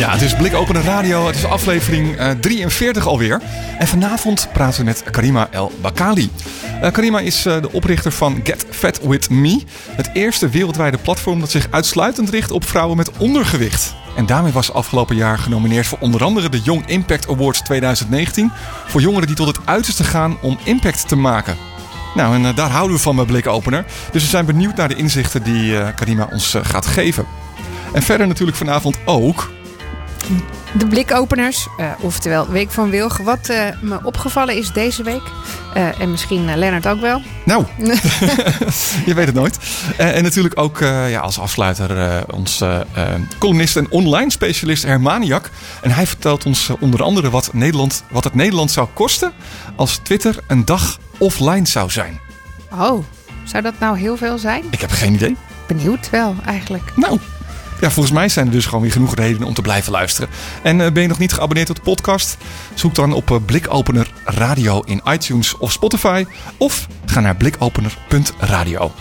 Ja, het is Blikopener Radio. Het is aflevering eh, 43 alweer. En vanavond praten we met Karima El Bakali. Eh, Karima is eh, de oprichter van Get Fat With Me. Het eerste wereldwijde platform dat zich uitsluitend richt op vrouwen met ondergewicht. En daarmee was afgelopen jaar genomineerd voor onder andere de Young Impact Awards 2019. Voor jongeren die tot het uiterste gaan om impact te maken. Nou, en eh, daar houden we van bij Blikopener. Dus we zijn benieuwd naar de inzichten die eh, Karima ons eh, gaat geven. En verder natuurlijk vanavond ook De blikopeners, eh, oftewel Week van Wilg. Wat eh, me opgevallen is deze week, eh, en misschien Lennart ook wel. Nou, je weet het nooit. En natuurlijk ook ja, als afsluiter onze columnist en online specialist Hermaniak. En hij vertelt ons onder andere wat, Nederland, wat het Nederland zou kosten als Twitter een dag offline zou zijn. Oh, zou dat nou heel veel zijn? Ik heb geen idee. Benieuwd wel, eigenlijk. Nou, ja, volgens mij zijn er dus gewoon weer genoeg redenen om te blijven luisteren. En eh, ben je nog niet geabonneerd op de podcast? Zoek dan op eh, Blikopener Radio in iTunes of Spotify. Of ga naar blikopener.radio.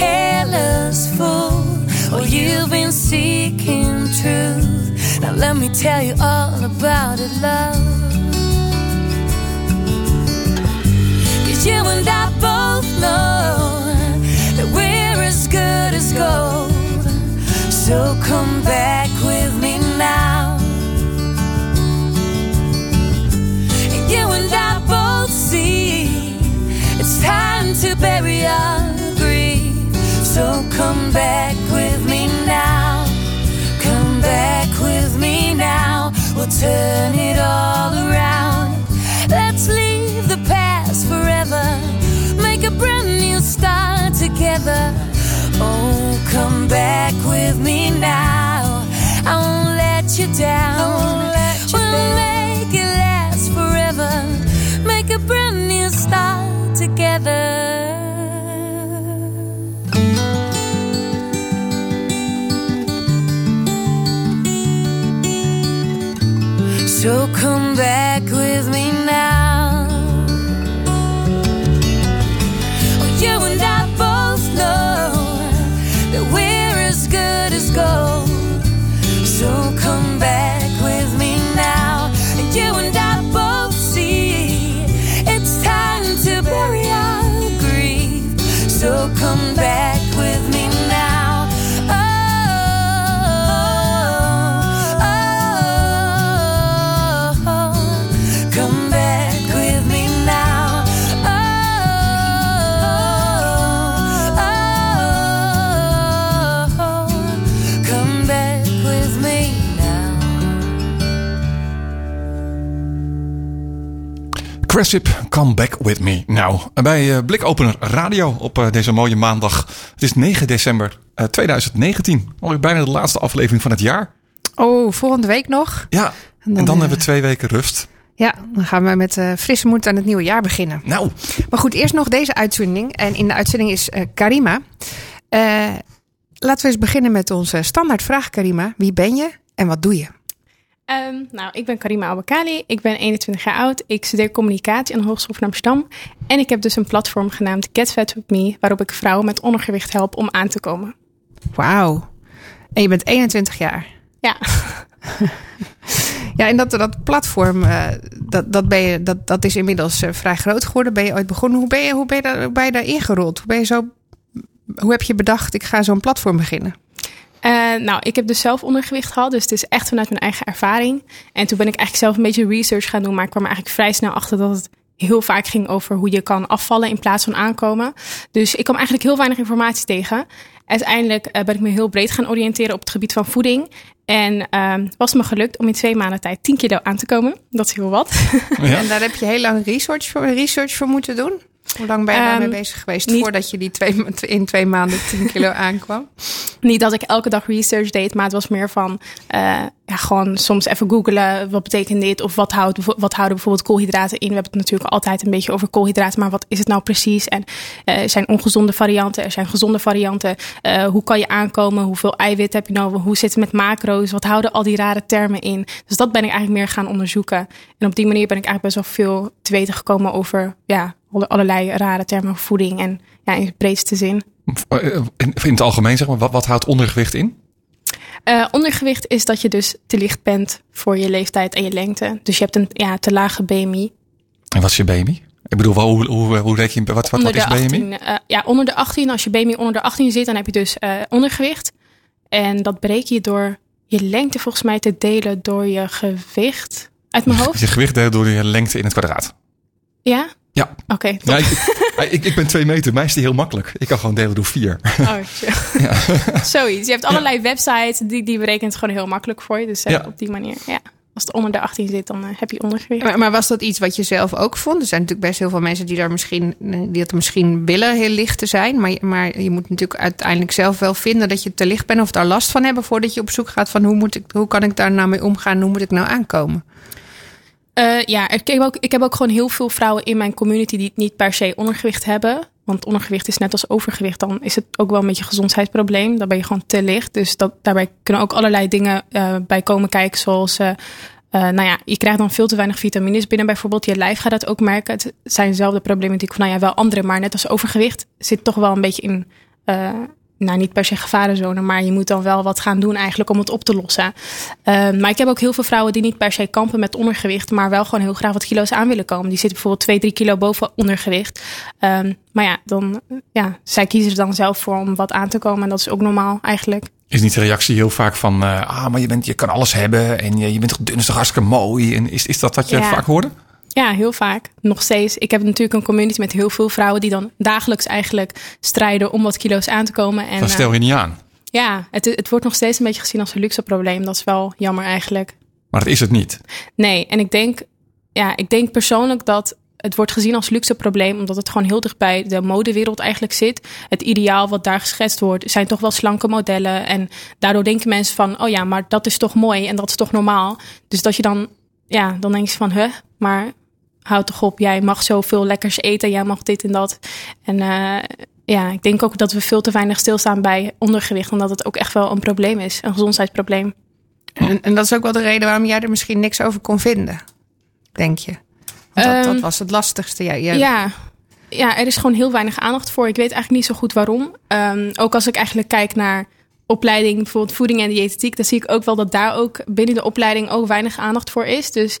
careless fool, or you've been seeking truth. Now let me tell you all about it, love. Cause you and I both know that we're as good as gold. So come back with me now. And you and I both see it's time to bury grief. So come back with me now. Come back with me now. We'll turn it all around. Let's leave the past forever. Make a brand new start together. Oh, come back with me now. Come back with me. Nou, bij eh, Blikopener Radio op eh, deze mooie maandag. Het is 9 december eh, 2019. Alweer bijna de laatste aflevering van het jaar. Oh, volgende week nog. Ja, en dan, dan, eh, hebben we twee weken rust. Ja, dan gaan we met uh, frisse moed aan het nieuwe jaar beginnen. Nou. Maar goed, eerst nog deze uitzending. En in de uitzending is uh, Karima. Laten we eens beginnen met onze standaardvraag, Karima. Wie ben je en wat doe je? Um, nou, ik ben Karima Abakali. Ik ben 21 jaar oud. Ik studeer communicatie aan de Hogeschool van Amsterdam. En ik heb dus een platform genaamd Get Fat With Me... waarop ik vrouwen met ondergewicht help om aan te komen. Wauw. En je bent 21 jaar? Ja. Ja, en dat, dat platform, uh, dat, dat, ben je, dat, dat is inmiddels uh, vrij groot geworden. Ben je ooit begonnen? Hoe ben je, hoe ben je, daar, hoe ben je daar ingerold? Hoe, ben je zo, hoe heb je bedacht, ik ga zo'n platform beginnen? Uh, nou, ik heb dus zelf ondergewicht gehad, dus het is echt vanuit mijn eigen ervaring. En toen ben ik eigenlijk zelf een beetje research gaan doen, maar ik kwam er eigenlijk vrij snel achter dat het heel vaak ging over hoe je kan afvallen in plaats van aankomen. Dus ik kwam eigenlijk heel weinig informatie tegen. Uiteindelijk uh, ben ik me heel breed gaan oriënteren op het gebied van voeding. En uh, was me gelukt om in twee maanden tijd 10 kilo aan te komen. Dat is heel wat. Ja. En daar heb je heel lang research voor, research voor moeten doen? Hoe lang ben je daarmee um, bezig geweest niet, voordat je die twee, in twee maanden 10 kilo aankwam? Niet dat ik elke dag research deed, maar het was meer van uh, ja, gewoon soms even googelen. Wat betekent dit? Of wat, houdt, wat houden bijvoorbeeld koolhydraten in? We hebben het natuurlijk altijd een beetje over koolhydraten, maar wat is het nou precies? En uh, er zijn ongezonde varianten, er zijn gezonde varianten. Uh, hoe kan je aankomen? Hoeveel eiwit heb je nodig? Hoe zit het met macro's? Wat houden al die rare termen in? Dus dat ben ik eigenlijk meer gaan onderzoeken. En op die manier ben ik eigenlijk best wel veel te weten gekomen over ja, allerlei rare termen voeding en ja, in de breedste zin. In, in het algemeen zeg maar, wat, wat houdt ondergewicht in? Uh, ondergewicht is dat je dus te licht bent voor je leeftijd en je lengte. Dus je hebt een ja, te lage BMI. En wat is je BMI? Ik bedoel, hoe, hoe, hoe reken je, wat, wat, wat is 18, BMI? Uh, ja, onder de 18. Als je BMI onder de 18 zit, dan heb je dus uh, ondergewicht. En dat bereken je door je lengte volgens mij te delen door je gewicht. Uit mijn hoofd. Je gewicht delen door je lengte in het kwadraat. Ja? Ja. Oké. Okay, ja, ik, ik, ik, ben twee meter. Mij is die heel makkelijk. Ik kan gewoon delen door vier. Oh, ja. Zoiets. Je hebt allerlei ja. websites die, die berekent het gewoon heel makkelijk voor je. Dus ja. op die manier, ja. Als het onder de 18 zit, dan uh, heb je ondergewicht. Maar, maar, was dat iets wat je zelf ook vond? Er zijn natuurlijk best heel veel mensen die daar misschien, die het misschien willen heel licht te zijn. Maar, maar je moet natuurlijk uiteindelijk zelf wel vinden dat je te licht bent of daar last van hebben voordat je op zoek gaat van hoe, moet ik, hoe kan ik daar nou mee omgaan? Hoe moet ik nou aankomen? Uh, ja, ik heb, ook, ik heb ook gewoon heel veel vrouwen in mijn community die niet per se ondergewicht hebben. Want ondergewicht is net als overgewicht. Dan is het ook wel een beetje een gezondheidsprobleem. Dan ben je gewoon te licht. Dus dat, daarbij kunnen ook allerlei dingen uh, bij komen kijken. Zoals, uh, nou ja, je krijgt dan veel te weinig vitamines binnen bijvoorbeeld. Je lijf gaat dat ook merken. Het zijn dezelfde problematiek van, nou ja, wel andere. Maar net als overgewicht zit toch wel een beetje in nou, niet per se gevarenzone, maar je moet dan wel wat gaan doen eigenlijk om het op te lossen. Uh, maar ik heb ook heel veel vrouwen die niet per se kampen met ondergewicht, maar wel gewoon heel graag wat kilo's aan willen komen. Die zitten bijvoorbeeld 2, 3 kilo boven ondergewicht. Um, maar ja, dan, ja, zij kiezen er dan zelf voor om wat aan te komen en dat is ook normaal eigenlijk. Is niet de reactie heel vaak van, uh, ah, maar je, bent, je kan alles hebben en je, je bent toch dun, is toch hartstikke mooi. En is, is dat wat je ja. vaak hoorde? Ja, heel vaak. Nog steeds. Ik heb natuurlijk een community met heel veel vrouwen die dan dagelijks eigenlijk strijden om wat kilo's aan te komen. En, dat stel je niet aan. Ja, het, het wordt nog steeds een beetje gezien als een luxe probleem. Dat is wel jammer eigenlijk. Maar dat is het niet. Nee, en ik denk, ja, ik denk persoonlijk dat het wordt gezien als luxe probleem, omdat het gewoon heel dicht bij de modewereld eigenlijk zit. Het ideaal wat daar geschetst wordt, zijn toch wel slanke modellen. En daardoor denken mensen van, oh ja, maar dat is toch mooi en dat is toch normaal. Dus dat je dan, ja, dan denk je van, huh, maar houd toch op, jij mag zoveel lekkers eten, jij mag dit en dat. En uh, ja, ik denk ook dat we veel te weinig stilstaan bij ondergewicht, omdat het ook echt wel een probleem is, een gezondheidsprobleem. En, en dat is ook wel de reden waarom jij er misschien niks over kon vinden, denk je? Want dat, um, dat was het lastigste. Ja, jij... ja, ja, er is gewoon heel weinig aandacht voor. Ik weet eigenlijk niet zo goed waarom. Um, ook als ik eigenlijk kijk naar opleiding, bijvoorbeeld voeding en diëtetiek, dan zie ik ook wel dat daar ook binnen de opleiding ook weinig aandacht voor is. Dus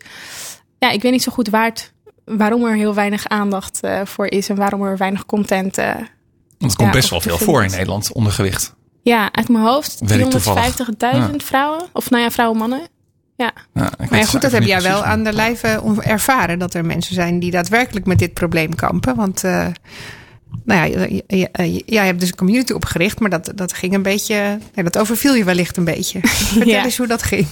ja, ik weet niet zo goed waar het, waarom er heel weinig aandacht uh, voor is en waarom er weinig content. Uh, Want het komt ja, best wel veel voor in Nederland, ondergewicht. Ja, uit mijn hoofd 350.000 ja. vrouwen. Of nou ja, vrouwen, mannen. Ja. ja maar ja, goed, dat heb jij wel aan de lijve ervaren. Dat er mensen zijn die daadwerkelijk met dit probleem kampen. Want uh, nou ja, jij hebt dus een community opgericht, maar dat, dat ging een beetje. Nee, dat overviel je wellicht een beetje. Vertel Ja. eens hoe dat ging.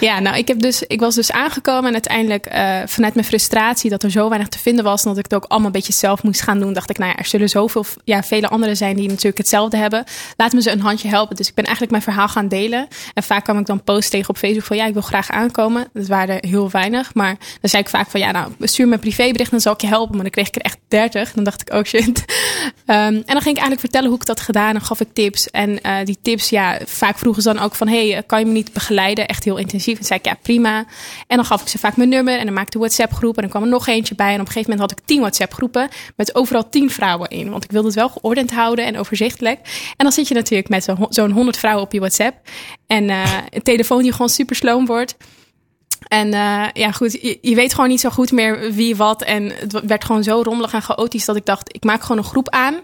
Ja, nou, ik, heb dus, ik was dus aangekomen en uiteindelijk eh, vanuit mijn frustratie dat er zo weinig te vinden was en dat ik het ook allemaal een beetje zelf moest gaan doen, dacht ik, nou ja, er zullen zoveel, ja, vele anderen zijn die natuurlijk hetzelfde hebben. Laat me ze een handje helpen. Dus ik ben eigenlijk mijn verhaal gaan delen. En vaak kwam ik dan post tegen op Facebook van, ja, ik wil graag aankomen. Dat waren er heel weinig, maar dan zei ik vaak van, ja, nou, stuur me een privébericht, dan zal ik je helpen. Maar dan kreeg ik er echt 30. Dan dacht ik, oh shit. Ehm, en dan ging ik eigenlijk vertellen hoe ik dat gedaan. Dan gaf ik tips. En eh, die tips, ja, vaak vroegen ze dan ook van... hey, kan je me niet begeleiden? Echt heel intensief. En zei ik, ja, prima. En dan gaf ik ze vaak mijn nummer. En dan maakte ik WhatsApp-groep. En dan kwam er nog eentje bij. En op een gegeven moment had ik tien WhatsApp-groepen... met overal tien vrouwen in. Want ik wilde het wel geordend houden en overzichtelijk. En dan zit je natuurlijk met zo'n 100 vrouwen op je WhatsApp. En eh, een telefoon die gewoon super sloom wordt... En eh, ja, goed, je, weet gewoon niet zo goed meer wie wat. En het werd gewoon zo rommelig en chaotisch dat ik dacht, ik maak gewoon een groep aan.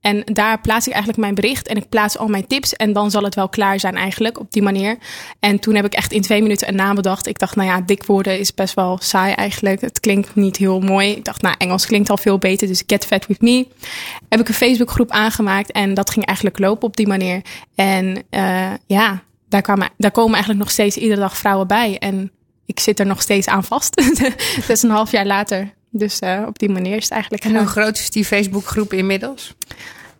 En daar plaats ik eigenlijk mijn bericht en ik plaats al mijn tips. En dan zal het wel klaar zijn eigenlijk, op die manier. En toen heb ik echt in twee minuten een naam bedacht. Ik dacht, nou ja, dik worden is best wel saai eigenlijk. Het klinkt niet heel mooi. Ik dacht, nou, Engels klinkt al veel beter, dus Get Fat With Me. Heb ik een Facebookgroep aangemaakt en dat ging eigenlijk lopen op die manier. En eh, ja, daar, kwamen, daar komen eigenlijk nog steeds iedere dag vrouwen bij. En ik zit er nog steeds aan vast. Dat is een half jaar later. Dus eh, op die manier is het eigenlijk. En hoe groot is die Facebookgroep inmiddels?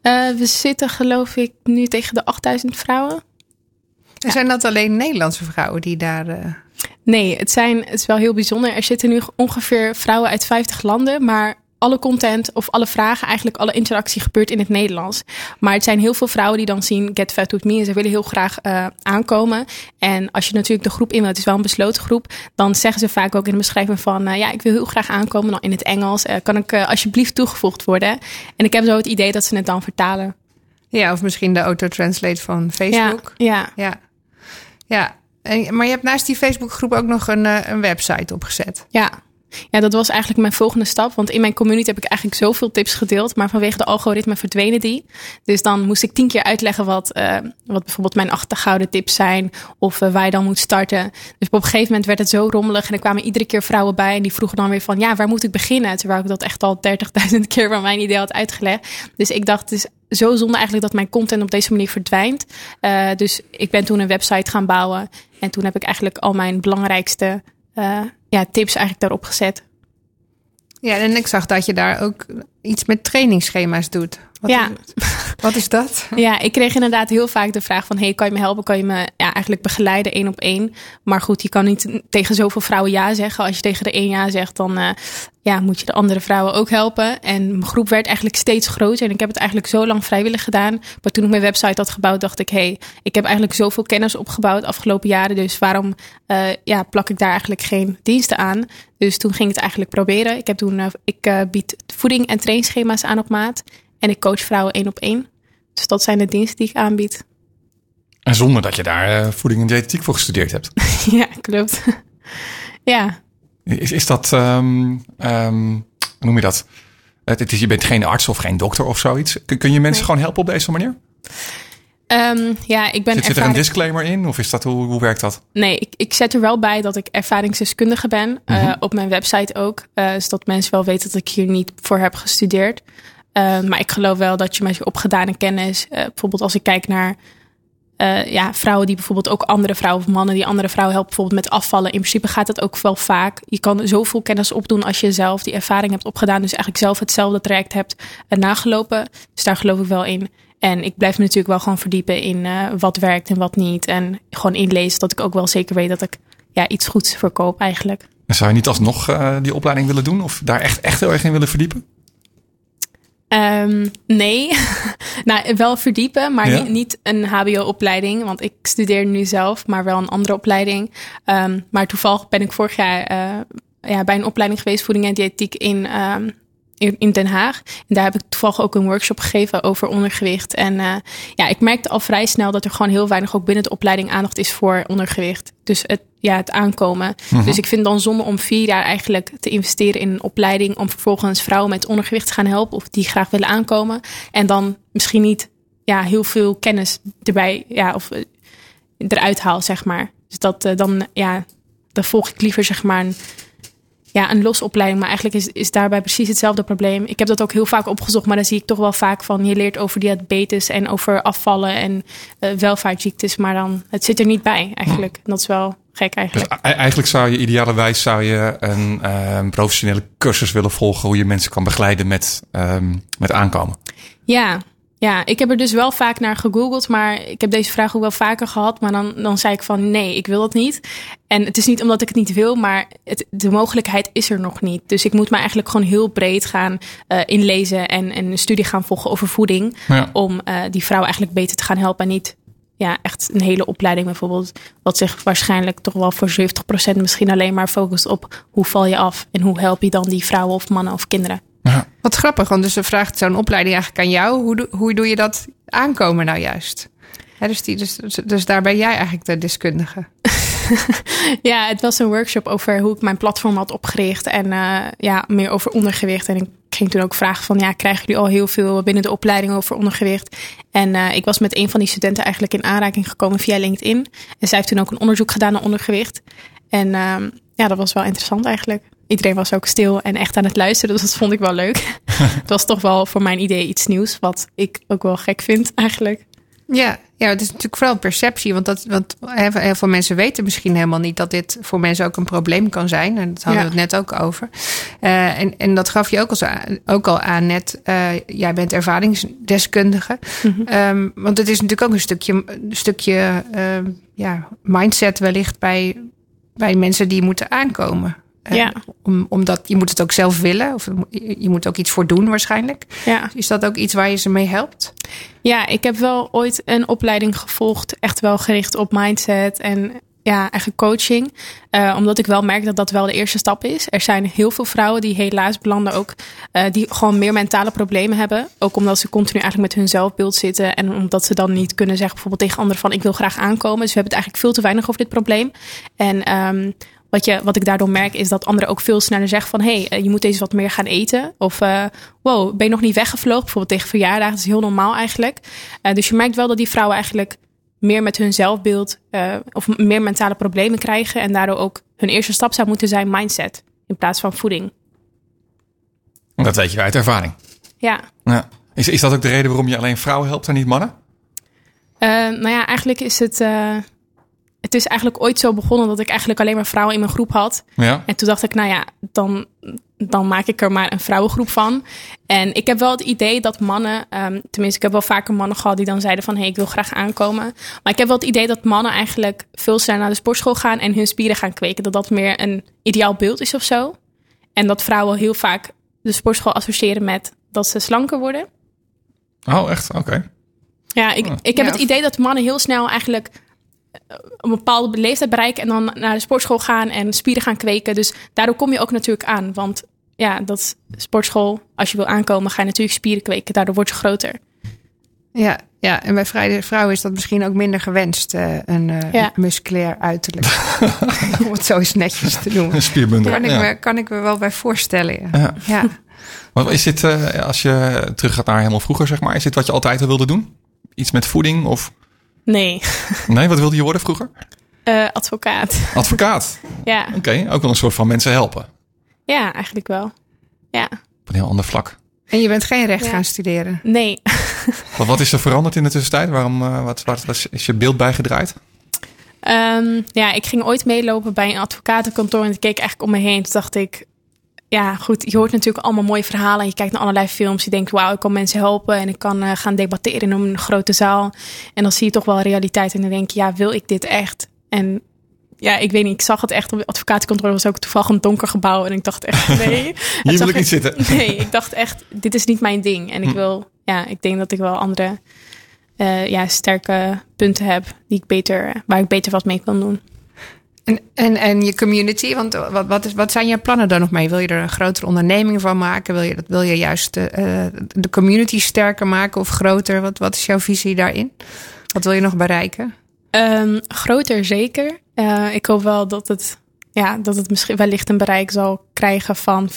Eh, we zitten geloof ik nu tegen de 8000 vrouwen. En zijn dat alleen Nederlandse vrouwen die daar. eh, Nee, het, zijn, het is wel heel bijzonder. Er zitten nu ongeveer vrouwen uit 50 landen, maar alle content of alle vragen, eigenlijk alle interactie gebeurt in het Nederlands. Maar het zijn heel veel vrouwen die dan zien Get Fat With Me en ze willen heel graag eh, aankomen. En als je natuurlijk de groep in wilt, het is wel een besloten groep, dan zeggen ze vaak ook in de beschrijving van, eh, ja, ik wil heel graag aankomen, dan in het Engels. Eh, kan ik alsjeblieft toegevoegd worden? En ik heb zo het idee dat ze het dan vertalen. ja, of misschien de auto-translate van Facebook. Ja, ja. Ja. Ja. En, maar je hebt naast die Facebookgroep ook nog een, een website opgezet. Ja. Ja, dat was eigenlijk mijn volgende stap. Want in mijn community heb ik eigenlijk zoveel tips gedeeld. Maar vanwege de algoritme verdwenen die. Dus dan moest ik tien keer uitleggen wat, eh, wat bijvoorbeeld mijn achtergouden tips zijn. Of eh, waar je dan moet starten. Dus op een gegeven moment werd het zo rommelig. En er kwamen iedere keer vrouwen bij. En die vroegen dan weer van, ja, waar moet ik beginnen? Terwijl ik dat echt al 30.000 keer van mijn idee had uitgelegd. Dus ik dacht, het is zo zonde eigenlijk dat mijn content op deze manier verdwijnt. Eh, dus ik ben toen een website gaan bouwen. En toen heb ik eigenlijk al mijn belangrijkste ja, tips eigenlijk daarop gezet. Ja, en ik zag dat je daar ook iets met trainingsschema's doet. Wat, Ja. is, wat is dat? Ja, ik kreeg inderdaad heel vaak de vraag van... hey, kan je me helpen? Kan je me ja, eigenlijk begeleiden één op één? Maar goed, je kan niet tegen zoveel vrouwen ja zeggen. Als je tegen de één ja zegt, dan eh, ja, moet je de andere vrouwen ook helpen. En mijn groep werd eigenlijk steeds groter. En ik heb het eigenlijk zo lang vrijwillig gedaan. Maar toen ik mijn website had gebouwd, dacht ik... hey, ik heb eigenlijk zoveel kennis opgebouwd de afgelopen jaren. Dus waarom eh, ja, plak ik daar eigenlijk geen diensten aan? Dus toen ging ik het eigenlijk proberen. Ik, heb toen, eh, ik bied voeding en trainingsschema's aan op maat. En ik coach vrouwen één op één. Dus dat zijn de diensten die ik aanbied. En zonder dat je daar eh, voeding en diëtetiek voor gestudeerd hebt. ja, klopt. ja. Is, is dat, ehm, ehm, hoe noem je dat? Het, het is, je bent geen arts of geen dokter of zoiets. Kun, kun je mensen Nee. gewoon helpen op deze manier? Ehm, ja, ik ben Zit, zit er een disclaimer in? Of is dat, hoe, hoe werkt dat? Nee, ik, ik zet er wel bij dat ik ervaringsdeskundige ben. eh, op mijn website ook. eh zodat mensen wel weten dat ik hier niet voor heb gestudeerd. Eh, maar ik geloof wel dat je met je opgedane kennis... eh, bijvoorbeeld als ik kijk naar eh, ja, vrouwen die bijvoorbeeld ook andere vrouwen of mannen die andere vrouwen helpen, bijvoorbeeld met afvallen. In principe gaat dat ook wel vaak. Je kan zoveel kennis opdoen als je zelf die ervaring hebt opgedaan. Dus eigenlijk zelf hetzelfde traject hebt eh, nagelopen. Dus daar geloof ik wel in. En ik blijf me natuurlijk wel gewoon verdiepen in wat werkt en wat niet. En gewoon inlezen dat ik ook wel zeker weet dat ik ja, iets goeds verkoop eigenlijk. En zou je niet alsnog die opleiding willen doen? Of daar echt, echt heel erg in willen verdiepen? Ehm, nee, nou wel verdiepen, maar Ja? niet, niet een HBO-opleiding. Want ik studeer nu zelf, maar wel een andere opleiding. Ehm, maar toevallig ben ik vorig jaar eh, ja, bij een opleiding geweest, voeding en diëtiek in, ehm, in, Den Haag. En daar heb ik toevallig ook een workshop gegeven over ondergewicht. En eh, ja, ik merkte al vrij snel dat er gewoon heel weinig ook binnen de opleiding aandacht is voor ondergewicht. Dus het, ja, het aankomen. Dus ik vind dan zonde om vier jaar eigenlijk te investeren in een opleiding om vervolgens vrouwen met ondergewicht te gaan helpen of die graag willen aankomen. En dan misschien niet ja, heel veel kennis erbij ja, of eh, eruit haal, zeg maar. Dus dat eh, dan ja, dan volg ik liever zeg maar een, ja, een losse opleiding. Maar eigenlijk is, is daarbij precies hetzelfde probleem. Ik heb dat ook heel vaak opgezocht, maar dan zie ik toch wel vaak van je leert over diabetes en over afvallen en uh, welvaartsziektes. Maar dan, het zit er niet bij eigenlijk. Dat is wel gek eigenlijk. Dus eigenlijk zou je idealerwijs zou je een uh, professionele cursus willen volgen hoe je mensen kan begeleiden met, um, met aankomen. Ja, ja, ik heb er dus wel vaak naar gegoogeld, maar ik heb deze vraag ook wel vaker gehad. Maar dan, dan zei ik van nee, ik wil dat niet. En het is niet omdat ik het niet wil, maar het, de mogelijkheid is er nog niet. Dus ik moet me eigenlijk gewoon heel breed gaan uh, inlezen en, en een studie gaan volgen over voeding. Ja. Om uh, die vrouw eigenlijk beter te gaan helpen en niet ja, echt een hele opleiding bijvoorbeeld. Wat zich waarschijnlijk toch wel voor 70% misschien alleen maar focust op hoe val je af en hoe help je dan die vrouwen of mannen of kinderen. Ja. Wat grappig, want dus ze vraagt zo'n opleiding eigenlijk aan jou. Hoe, doe, hoe doe je dat aankomen nou juist? dus, die, dus, dus daar ben jij eigenlijk de deskundige. ja, het was een workshop over hoe ik mijn platform had opgericht. En uh, ja, meer over ondergewicht. En ik ging toen ook vragen van, ja, krijgen jullie al heel veel binnen de opleiding over ondergewicht? En uh, ik was met een van die studenten eigenlijk in aanraking gekomen via LinkedIn. En zij heeft toen ook een onderzoek gedaan naar ondergewicht. En uh, ja, dat was wel interessant eigenlijk iedereen was ook stil en echt aan het luisteren. Dus dat vond ik wel leuk. het was toch wel voor mijn idee iets nieuws, wat ik ook wel gek vind eigenlijk. Ja, ja, het is natuurlijk vooral perceptie. Want, dat, want heel veel mensen weten misschien helemaal niet dat dit voor mensen ook een probleem kan zijn. En dat hadden we het net ook over. Uh, en, en dat gaf je ook, als, ook al aan net. Uh, jij bent ervaringsdeskundige. Mm -hmm. um, want het is natuurlijk ook een stukje, een stukje uh, ja, mindset wellicht bij, bij mensen die moeten aankomen. Ja. Om, omdat je moet het ook zelf willen. Of je moet ook iets voor doen waarschijnlijk. Ja. Is dat ook iets waar je ze mee helpt? Ja, ik heb wel ooit een opleiding gevolgd. Echt wel gericht op mindset en ja, eigen coaching. Uh, omdat ik wel merk dat dat wel de eerste stap is. Er zijn heel veel vrouwen die helaas belanden ook. Uh, die gewoon meer mentale problemen hebben. Ook omdat ze continu eigenlijk met hun zelfbeeld zitten. En omdat ze dan niet kunnen zeggen bijvoorbeeld tegen anderen van ik wil graag aankomen. Dus we hebben het eigenlijk veel te weinig over dit probleem. En um, wat, je, wat ik daardoor merk is dat anderen ook veel sneller zeggen van... hé, hey, je moet eens wat meer gaan eten. Of uh, wow, ben je nog niet weggevlogen? Bijvoorbeeld tegen verjaardagen. Dat is heel normaal eigenlijk. Uh, dus je merkt wel dat die vrouwen eigenlijk meer met hun zelfbeeld... Uh, of meer mentale problemen krijgen. En daardoor ook hun eerste stap zou moeten zijn mindset. In plaats van voeding. Dat weet je uit ervaring. Ja. ja. Is, is dat ook de reden waarom je alleen vrouwen helpt en niet mannen? nou ja, eigenlijk is het het is eigenlijk ooit zo begonnen dat ik eigenlijk alleen maar vrouwen in mijn groep had. Ja. En toen dacht ik, nou ja, dan, dan maak ik er maar een vrouwengroep van. En ik heb wel het idee dat mannen, um, tenminste, ik heb wel vaker mannen gehad die dan zeiden van hé, hey, ik wil graag aankomen. Maar ik heb wel het idee dat mannen eigenlijk veel sneller naar de sportschool gaan en hun spieren gaan kweken. Dat dat meer een ideaal beeld is of zo. En dat vrouwen heel vaak de sportschool associëren met dat ze slanker worden. Oh, echt? Oké. Ja, ik, ik heb het idee dat mannen heel snel eigenlijk een bepaalde leeftijd bereiken en dan naar de sportschool gaan en spieren gaan kweken. Dus daardoor kom je ook natuurlijk aan. Want ja, dat sportschool, als je wil aankomen, ga je natuurlijk spieren kweken. Daardoor word je groter. Ja, ja, en bij vrouwen is dat misschien ook minder gewenst, uh, een uh, ja. musculair uiterlijk. Om het zo eens netjes te noemen. Een spierbundel. Kan ik, ja. me, kan ik me wel bij voorstellen. Ja. ja. Maar is dit, uh, als je terug gaat naar helemaal vroeger, zeg maar, is dit wat je altijd al wilde doen? Iets met voeding of... Nee. Nee, wat wilde je worden vroeger? Uh, advocaat. Advocaat? ja. Oké, okay, ook wel een soort van mensen helpen. Ja, eigenlijk wel. Ja. Op een heel ander vlak. En je bent geen recht ja. gaan studeren? Nee. wat, wat is er veranderd in de tussentijd? Waarom, uh, wat, wat, wat, is je beeld bijgedraaid? Um, ja, ik ging ooit meelopen bij een advocatenkantoor en ik keek eigenlijk om me heen. Toen dacht ik, ja, goed, je hoort natuurlijk allemaal mooie verhalen. Je kijkt naar allerlei films. Je denkt, wauw, ik kan mensen helpen en ik kan uh, gaan debatteren in een grote zaal. En dan zie je toch wel realiteit en dan denk je, ja, wil ik dit echt? En ja, ik weet niet, ik zag het echt op de advocatencontrole. was ook toevallig een donker gebouw en ik dacht echt, nee. Hier wil ik niet zitten. Nee, ik dacht echt, dit is niet mijn ding. En ik wil, ja, ik denk dat ik wel andere uh, ja, sterke punten heb die ik beter, waar ik beter wat mee kan doen. En, en, en je community, want wat, wat, is, wat zijn je plannen daar nog mee? Wil je er een grotere onderneming van maken? Wil je, wil je juist de, uh, de community sterker maken of groter? Wat, wat is jouw visie daarin? Wat wil je nog bereiken? Um, groter zeker. Uh, ik hoop wel dat het, ja, dat het misschien wellicht een bereik zal krijgen van 50.000.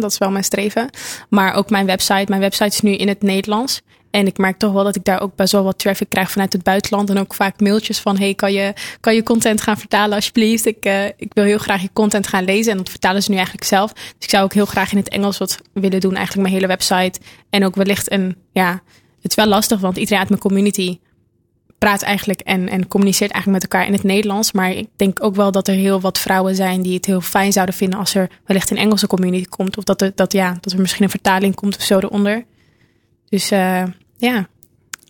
Dat is wel mijn streven. Maar ook mijn website. Mijn website is nu in het Nederlands. En ik merk toch wel dat ik daar ook best wel wat traffic krijg vanuit het buitenland. En ook vaak mailtjes van: hey, kan je, kan je content gaan vertalen alsjeblieft? Ik, uh, ik wil heel graag je content gaan lezen. En dat vertalen ze nu eigenlijk zelf. Dus ik zou ook heel graag in het Engels wat willen doen. Eigenlijk mijn hele website. En ook wellicht een, ja, het is wel lastig, want iedereen uit mijn community praat eigenlijk en, en communiceert eigenlijk met elkaar in het Nederlands. Maar ik denk ook wel dat er heel wat vrouwen zijn die het heel fijn zouden vinden als er wellicht een Engelse community komt. Of dat er, dat, ja, dat er misschien een vertaling komt of zo eronder. Dus uh, ja.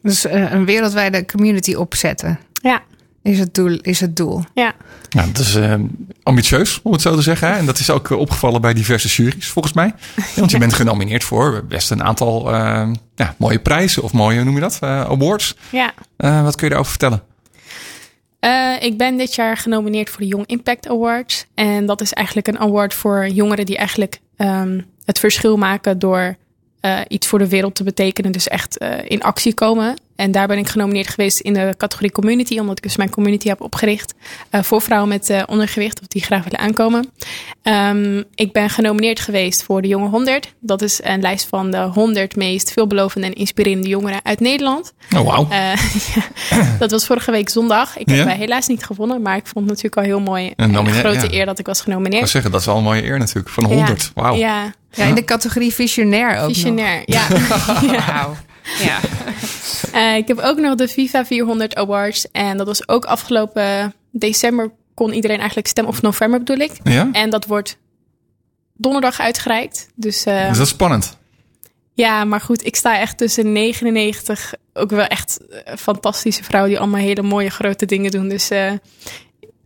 Dus uh, een wereldwijde community opzetten. Ja. Is het doel. Is het doel. Ja. Ja, dat is uh, ambitieus, om het zo te zeggen. Hè? En dat is ook opgevallen bij diverse juries, volgens mij. Ja, want je bent genomineerd voor best een aantal uh, ja, mooie prijzen of mooie, hoe noem je dat? Uh, awards. Ja. wat kun je daarover vertellen? ik ben dit jaar genomineerd voor de Young Impact Awards. En dat is eigenlijk een award voor jongeren die eigenlijk um, het verschil maken door uh, iets voor de wereld te betekenen. Dus echt uh, in actie komen. En daar ben ik genomineerd geweest in de categorie community, omdat ik dus mijn community heb opgericht uh, voor vrouwen met uh, ondergewicht of die graag willen aankomen. Um, ik ben genomineerd geweest voor de Jonge 100. Dat is een lijst van de 100 meest veelbelovende en inspirerende jongeren uit Nederland. Oh, wow. Uh, ja, dat was vorige week zondag. Ik heb ja? helaas niet gewonnen, maar ik vond het natuurlijk al heel mooi. En een grote eer dat ik was genomineerd. Ik zeggen, dat is wel een mooie eer natuurlijk, van 100. Wauw. Ja. ja, in de categorie visionair ook Visionair, nog. ja. Wauw. Ja. Uh, ik heb ook nog de FIFA 400 Awards. En dat was ook afgelopen december kon iedereen eigenlijk stemmen. Of november bedoel ik. Ja? En dat wordt donderdag uitgereikt. Dus, uh, dus dat is spannend. Ja, maar goed, ik sta echt tussen 99. Ook wel echt fantastische vrouwen die allemaal hele mooie grote dingen doen. Dus uh,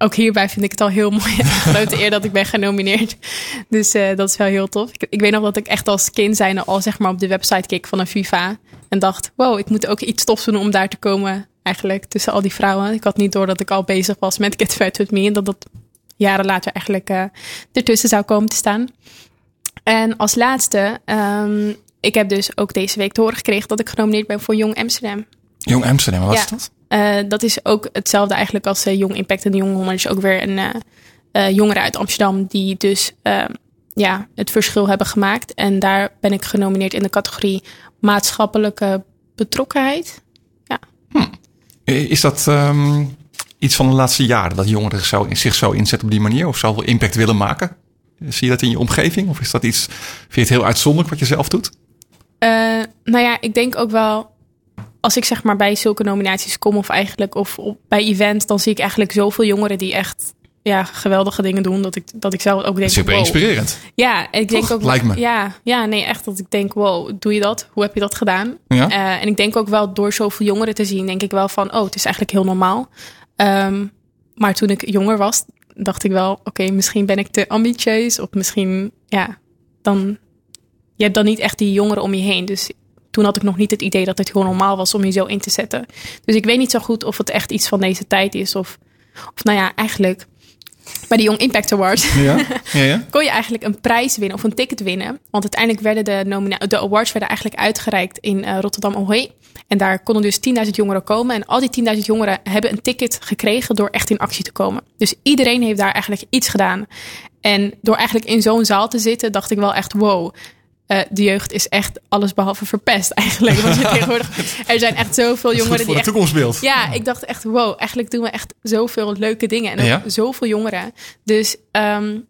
ook hierbij vind ik het al heel mooi. Een grote eer dat ik ben genomineerd. Dus uh, dat is wel heel tof. Ik, ik, weet nog dat ik echt als kind zijnde al zeg maar op de website keek van een FIFA. En dacht, wow, ik moet ook iets tofs doen om daar te komen. Eigenlijk tussen al die vrouwen. Ik had niet door dat ik al bezig was met Get Fat With Me. En dat dat jaren later eigenlijk uh, ertussen zou komen te staan. En als laatste, um, ik heb dus ook deze week te horen gekregen dat ik genomineerd ben voor Jong Amsterdam. Jong Amsterdam, wat ja. is dat? Uh, dat is ook hetzelfde eigenlijk als uh, Jong Impact en de Jong 100. is ook weer een uh, jongere uit Amsterdam die dus ja, het verschil hebben gemaakt. En daar ben ik genomineerd in de categorie maatschappelijke betrokkenheid. Ja. Hm. Is dat um, iets van de laatste jaren dat jongeren zo, zich zo inzetten op die manier of zoveel impact willen maken? Zie je dat in je omgeving of is dat iets, vind je het heel uitzonderlijk wat je zelf doet? nou ja, ik denk ook wel als ik zeg maar bij zulke nominaties kom of eigenlijk of op, bij events, dan zie ik eigenlijk zoveel jongeren die echt ja, geweldige dingen doen. Dat ik, dat ik zelf ook denk. Super wow. inspirerend. Ja, ik denk Toch? ook. Lijkt me. Ja, ja, nee, echt dat ik denk, wow, doe je dat? Hoe heb je dat gedaan? Ja. Uh, en ik denk ook wel door zoveel jongeren te zien, denk ik wel van, oh, het is eigenlijk heel normaal. Um, maar toen ik jonger was, dacht ik wel, oké, okay, misschien ben ik te ambitieus. Of misschien, ja, dan. Je hebt dan niet echt die jongeren om je heen. Dus toen had ik nog niet het idee dat het gewoon normaal was om je zo in te zetten. Dus ik weet niet zo goed of het echt iets van deze tijd is. Of, of nou ja, eigenlijk bij de Young Impact Awards ja? Ja, ja. kon je eigenlijk een prijs winnen of een ticket winnen. Want uiteindelijk werden de, nomina de awards werden eigenlijk uitgereikt in uh, Rotterdam Ahoy. En daar konden dus 10.000 jongeren komen. En al die 10.000 jongeren hebben een ticket gekregen door echt in actie te komen. Dus iedereen heeft daar eigenlijk iets gedaan. En door eigenlijk in zo'n zaal te zitten, dacht ik wel echt wow. Uh, de jeugd is echt alles behalve verpest eigenlijk. Want je tegenwoordig, er zijn echt zoveel jongeren voor die het echt, toekomstbeeld. Ja, ik dacht echt wow, eigenlijk doen we echt zoveel leuke dingen. En Ja? zoveel jongeren. Dus um,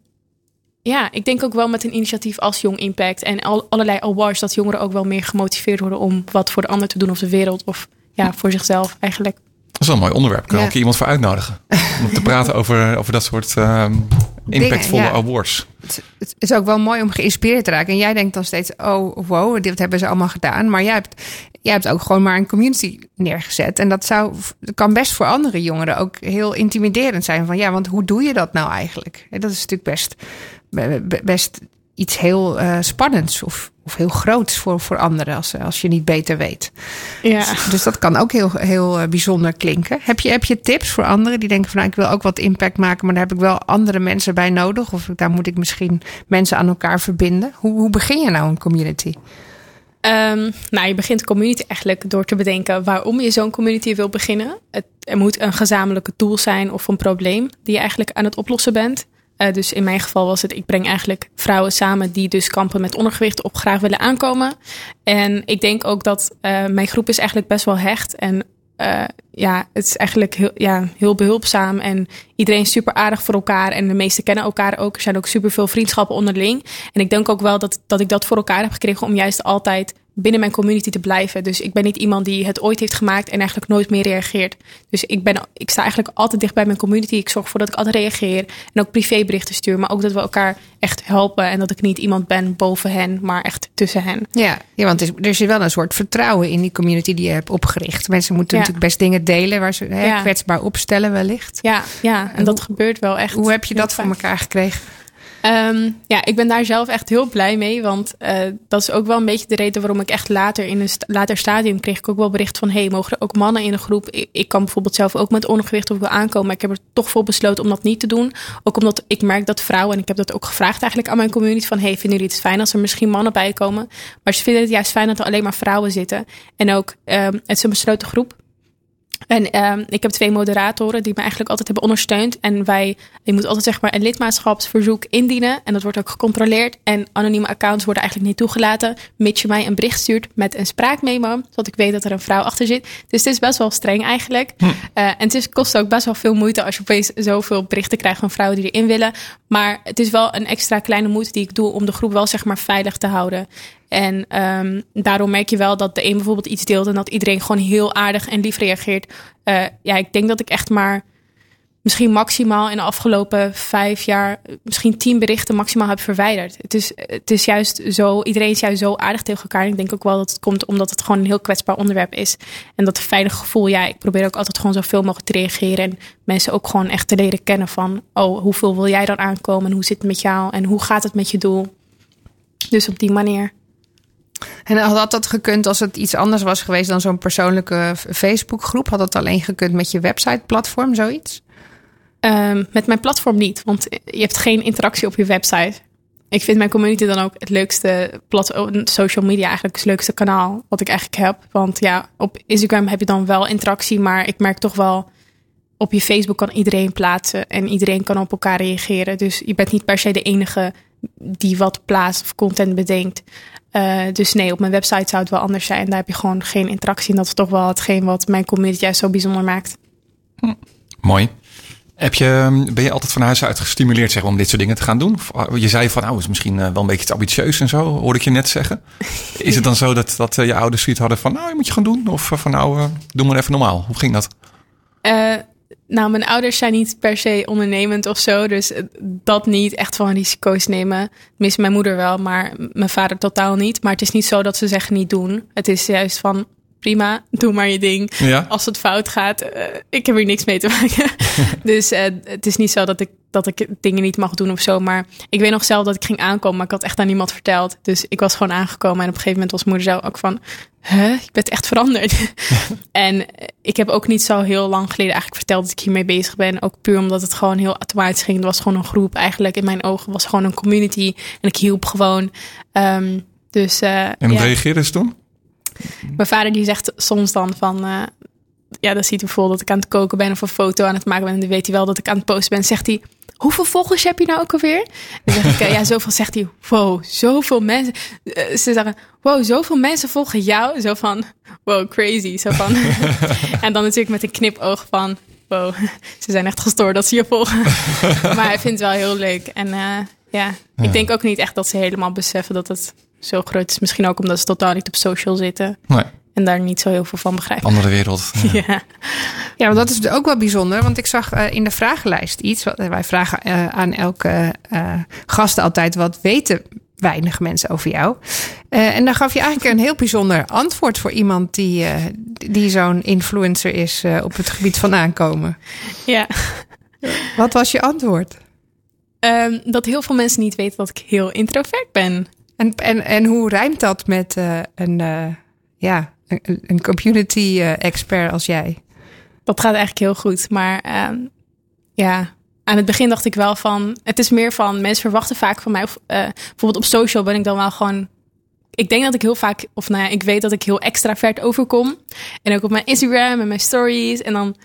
ja, ik denk ook wel met een initiatief als Jong Impact en al, allerlei awards dat jongeren ook wel meer gemotiveerd worden om wat voor de ander te doen of de wereld of ja, voor zichzelf eigenlijk. Dat is wel een mooi onderwerp. Kunnen we Ja. ook iemand voor uitnodigen. Om te praten over, over dat soort um, impactvolle ja. awards. Het, het is ook wel mooi om geïnspireerd te raken. En jij denkt dan steeds, oh wow, dit hebben ze allemaal gedaan. Maar jij hebt, jij hebt ook gewoon maar een community neergezet. En dat, zou, dat kan best voor andere jongeren ook heel intimiderend zijn. Van ja, want hoe doe je dat nou eigenlijk? En dat is natuurlijk best, be- be- best iets heel uh, spannends of, of heel groots voor, voor anderen als, als je niet beter weet. Ja. Dus dat kan ook heel, heel uh, bijzonder klinken. Heb je, heb je tips voor anderen die denken van nou, ik wil ook wat impact maken, maar daar heb ik wel andere mensen bij nodig? Of daar moet ik misschien mensen aan elkaar verbinden? Hoe, hoe begin je nou een community? Um, nou, je begint community eigenlijk door te bedenken waarom je zo'n community wil beginnen. Het, er moet een gezamenlijke doel zijn of een probleem die je eigenlijk aan het oplossen bent. Eh, dus in mijn geval was het, ik breng eigenlijk vrouwen samen die dus kampen met ondergewicht op graag willen aankomen. En ik denk ook dat uh, mijn groep is eigenlijk best wel hecht. En uh, ja, het is eigenlijk heel, ja, heel behulpzaam. En iedereen is super aardig voor elkaar. En de meesten kennen elkaar ook. Er zijn ook super veel vriendschappen onderling. En ik denk ook wel dat, dat ik dat voor elkaar heb gekregen om juist altijd binnen mijn community te blijven. Dus ik ben niet iemand die het ooit heeft gemaakt en eigenlijk nooit meer reageert. Dus ik, ben, ik sta eigenlijk altijd dicht bij mijn community. Ik zorg ervoor dat ik altijd reageer en ook privéberichten stuur. Maar ook dat we elkaar echt helpen en dat ik niet iemand ben boven hen, maar echt tussen hen. Ja, ja want er is wel een soort vertrouwen in die community die je hebt opgericht. Mensen moeten Ja. natuurlijk best dingen delen waar ze hè, Ja. kwetsbaar opstellen wellicht. Ja, ja en dat gebeurt wel echt. Hoe heb je dat voor elkaar gekregen? Ehm, ja, ik ben daar zelf echt heel blij mee. Want eh, dat is ook wel een beetje de reden waarom ik echt later in een later stadium kreeg ik ook wel bericht van hey, mogen er ook mannen in de groep? Ik, kan bijvoorbeeld zelf ook met ondergewicht of ik wil aankomen. Maar ik heb er toch voor besloten om dat niet te doen. Ook omdat ik merk dat vrouwen, en ik heb dat ook gevraagd eigenlijk aan mijn community: van hey, vinden jullie het fijn als er misschien mannen bij komen? Maar ze vinden het juist fijn dat er alleen maar vrouwen zitten. En ook, ehm, het is een besloten groep. En ehm, ik heb twee moderatoren die me eigenlijk altijd hebben ondersteund. En wij, je moet altijd zeg maar een lidmaatschapsverzoek indienen. En dat wordt ook gecontroleerd. En anonieme accounts worden eigenlijk niet toegelaten. Mits je mij een bericht stuurt met een spraakmemo. Zodat ik weet dat er een vrouw achter zit. Dus het is best wel streng eigenlijk. Eh, en het is, kost ook best wel veel moeite als je opeens zoveel berichten krijgt van vrouwen die erin willen. Maar het is wel een extra kleine moeite die ik doe om de groep wel zeg maar veilig te houden. En ehm, daarom merk je wel dat de een bijvoorbeeld iets deelt en dat iedereen gewoon heel aardig en lief reageert. Eh, ja, ik denk dat ik echt maar misschien maximaal in de afgelopen vijf jaar, eh, misschien tien berichten maximaal heb verwijderd. Het is, het is juist zo, iedereen is juist zo aardig tegen elkaar. Ik denk ook wel dat het komt omdat het gewoon een heel kwetsbaar onderwerp is. En dat veilige gevoel, ja, ik probeer ook altijd gewoon zoveel mogelijk te reageren. En mensen ook gewoon echt te leren kennen van, oh, hoeveel wil jij dan aankomen? En hoe zit het met jou? En hoe gaat het met je doel? Dus op die manier. En had dat gekund als het iets anders was geweest dan zo'n persoonlijke Facebookgroep? Had dat alleen gekund met je website-platform, zoiets? Ehm, met mijn platform niet, want je hebt geen interactie op je website. Ik vind mijn community dan ook het leukste plat social media, eigenlijk het leukste kanaal wat ik eigenlijk heb. Want ja, op Instagram heb je dan wel interactie, maar ik merk toch wel op je Facebook kan iedereen plaatsen en iedereen kan op elkaar reageren. Dus je bent niet per se de enige die wat plaatst of content bedenkt. Eh, dus nee, op mijn website zou het wel anders zijn. Daar heb je gewoon geen interactie. En dat is toch wel hetgeen wat mijn community juist zo bijzonder maakt. Mooi. Heb je, ben je altijd van huis uit gestimuleerd zeg, om dit soort dingen te gaan doen? Of, uh, Je zei van, nou, is misschien uh, wel een beetje te ambitieus en zo, hoorde ik je net zeggen. Is het dan zo dat, dat uh, je ouders zoiets hadden van, nou, je moet je gaan doen? Of van, nou, doe maar even normaal. Hoe ging dat? Uh, nou, mijn ouders zijn niet per se ondernemend of zo. Dus dat niet echt van risico's nemen. Tenminste, mijn moeder wel, maar mijn vader totaal niet. Maar het is niet zo dat ze zeggen niet doen. Het is juist van prima, doe maar je ding. Ja. Als het fout gaat, uh, ik heb hier niks mee te maken. dus uh, het is niet zo dat ik, dat ik dingen niet mag doen of zo. Maar ik weet nog zelf dat ik ging aankomen, maar ik had echt aan niemand verteld. Dus ik was gewoon aangekomen en op een gegeven moment was moeder zelf ook van... Huh, je bent echt veranderd. en ik heb ook niet zo heel lang geleden eigenlijk verteld dat ik hiermee bezig ben. Ook puur omdat het gewoon heel automatisch ging. Het was gewoon een groep eigenlijk. In mijn ogen was gewoon een community. En ik hielp gewoon. Um, dus, uh, en hoe ja. reageerden ze toen? Mijn vader die zegt soms dan van... Uh, ja, dan ziet hij bijvoorbeeld dat ik aan het koken ben of een foto aan het maken ben. En dan weet hij wel dat ik aan het posten ben. Zegt hij, hoeveel volgers heb je nou ook alweer? Dan zeg ik, ja, zoveel. Zegt hij, wow, zoveel mensen. Uh, ze zeggen, wow, zoveel mensen volgen jou. Zo van, wow, crazy. Zo van. en dan natuurlijk met een knipoog van, wow, ze zijn echt gestoord dat ze je volgen. maar hij vindt het wel heel leuk. En uh, ja, ik denk ook niet echt dat ze helemaal beseffen dat het zo groot is. Misschien ook omdat ze totaal niet op social zitten. Nee. En daar niet zo heel veel van begrijpen. Andere wereld. Ja, ja. ja maar dat is ook wel bijzonder. Want ik zag uh, in de vragenlijst iets. Wat, wij vragen uh, aan elke uh, gast altijd wat weten weinig mensen over jou. Uh, en dan gaf je eigenlijk een heel bijzonder antwoord voor iemand die, uh, die zo'n influencer is uh, op het gebied van aankomen. Ja. Wat was je antwoord? Um, dat heel veel mensen niet weten dat ik heel introvert ben. En, en, en hoe rijmt dat met uh, een, uh, ja, een, een community uh, expert als jij? Dat gaat eigenlijk heel goed. Maar uh, ja, aan het begin dacht ik wel van... Het is meer van, mensen verwachten vaak van mij... Of, uh, bijvoorbeeld op social ben ik dan wel gewoon... Ik denk dat ik heel vaak... Of nou ja, ik weet dat ik heel extravert overkom. En ook op mijn Instagram en mijn stories. En dan...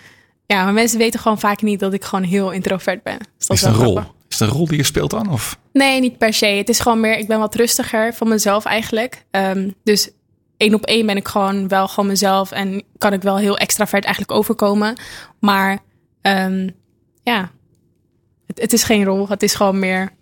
Ja, maar mensen weten gewoon vaak niet dat ik gewoon heel introvert ben. Dus dat is, is een rol. Is een rol die je speelt dan? Of? Nee, niet per se. Het is gewoon meer, ik ben wat rustiger van mezelf eigenlijk. Ehm, dus één op één ben ik gewoon wel gewoon mezelf en kan ik wel heel extravert eigenlijk overkomen. Maar um, ja, het, het, is geen rol. Het is gewoon meer.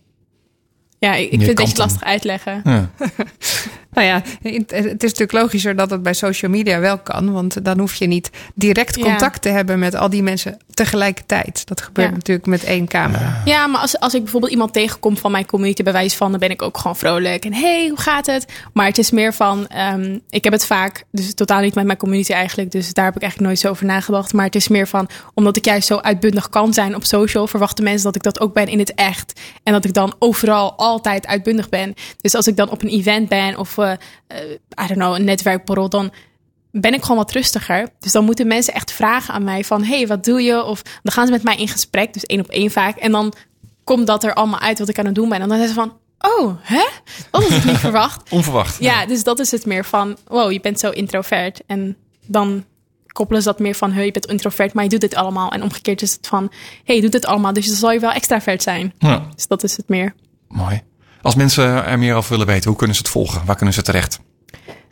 Ja, ik, ik vind het een beetje lastig uitleggen. Ja. Nou ja, het is natuurlijk logischer dat het bij social media wel kan. Want dan hoef je niet direct contact te hebben met al die mensen tegelijkertijd. Dat gebeurt natuurlijk met één camera. Ja, maar als, als ik bijvoorbeeld iemand tegenkom van mijn community, bij wijze van, dan ben ik ook gewoon vrolijk. En hey, hoe gaat het? Maar het is meer van, um, ik heb het vaak, dus totaal niet met mijn community eigenlijk. Dus daar heb ik eigenlijk nooit zo over nagedacht. Maar het is meer van, omdat ik juist zo uitbundig kan zijn op social, verwachten mensen dat ik dat ook ben in het echt. En dat ik dan overal altijd uitbundig ben. Dus als ik dan op een event ben of uh, I don't know, een netwerkborrel, dan ben ik gewoon wat rustiger. Dus dan moeten mensen echt vragen aan mij van, hey, wat doe je? Of dan gaan ze met mij in gesprek, dus één op één vaak. En dan komt dat er allemaal uit wat ik aan het doen ben. En dan zeggen ze van, oh, hè? Dat had ik niet verwacht. Onverwacht. Ja, dus dat is het meer van, wow, je bent zo introvert. En dan koppelen ze dat meer van, hey, je bent introvert, maar je doet dit allemaal. En omgekeerd is het van, hey, je doet dit allemaal, dus dan zal je wel extravert zijn. Ja. Dus dat is het meer. Mooi. Als mensen er meer over willen weten, hoe kunnen ze het volgen? Waar kunnen ze terecht?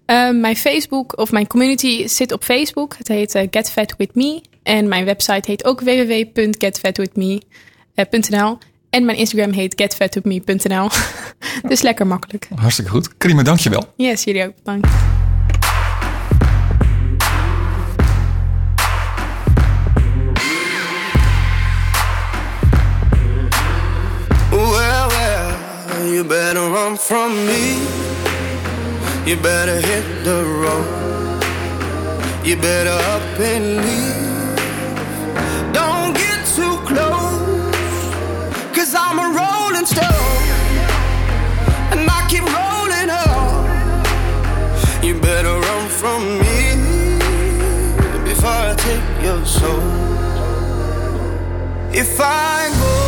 Uh, mijn Facebook of mijn community zit op Facebook. Het heet uh, Get Fat With Me. En mijn website heet ook www.getfatwithme.nl. En mijn Instagram heet getfatwithme.nl. dus lekker makkelijk. Hartstikke goed. Karima, dankjewel. Yes, jullie ook. Bedankt. You better run from me. You better hit the road. You better up and leave. Don't get too close. Cause I'm a rolling stone. And I keep rolling on. You better run from me before I take your soul. If I go,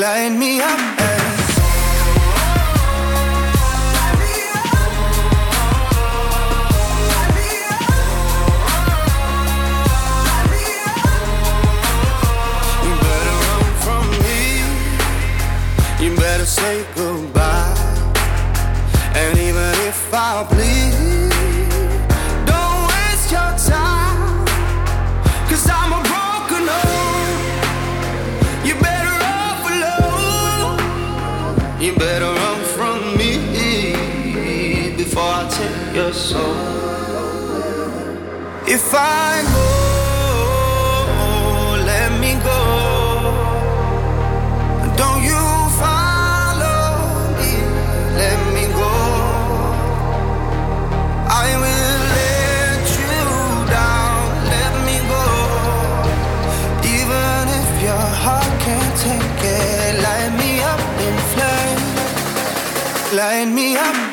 light me up If I go, let me go. Don't you follow me, let me go. I will let you down, let me go. Even if your heart can't take it, light me up in flames, light me up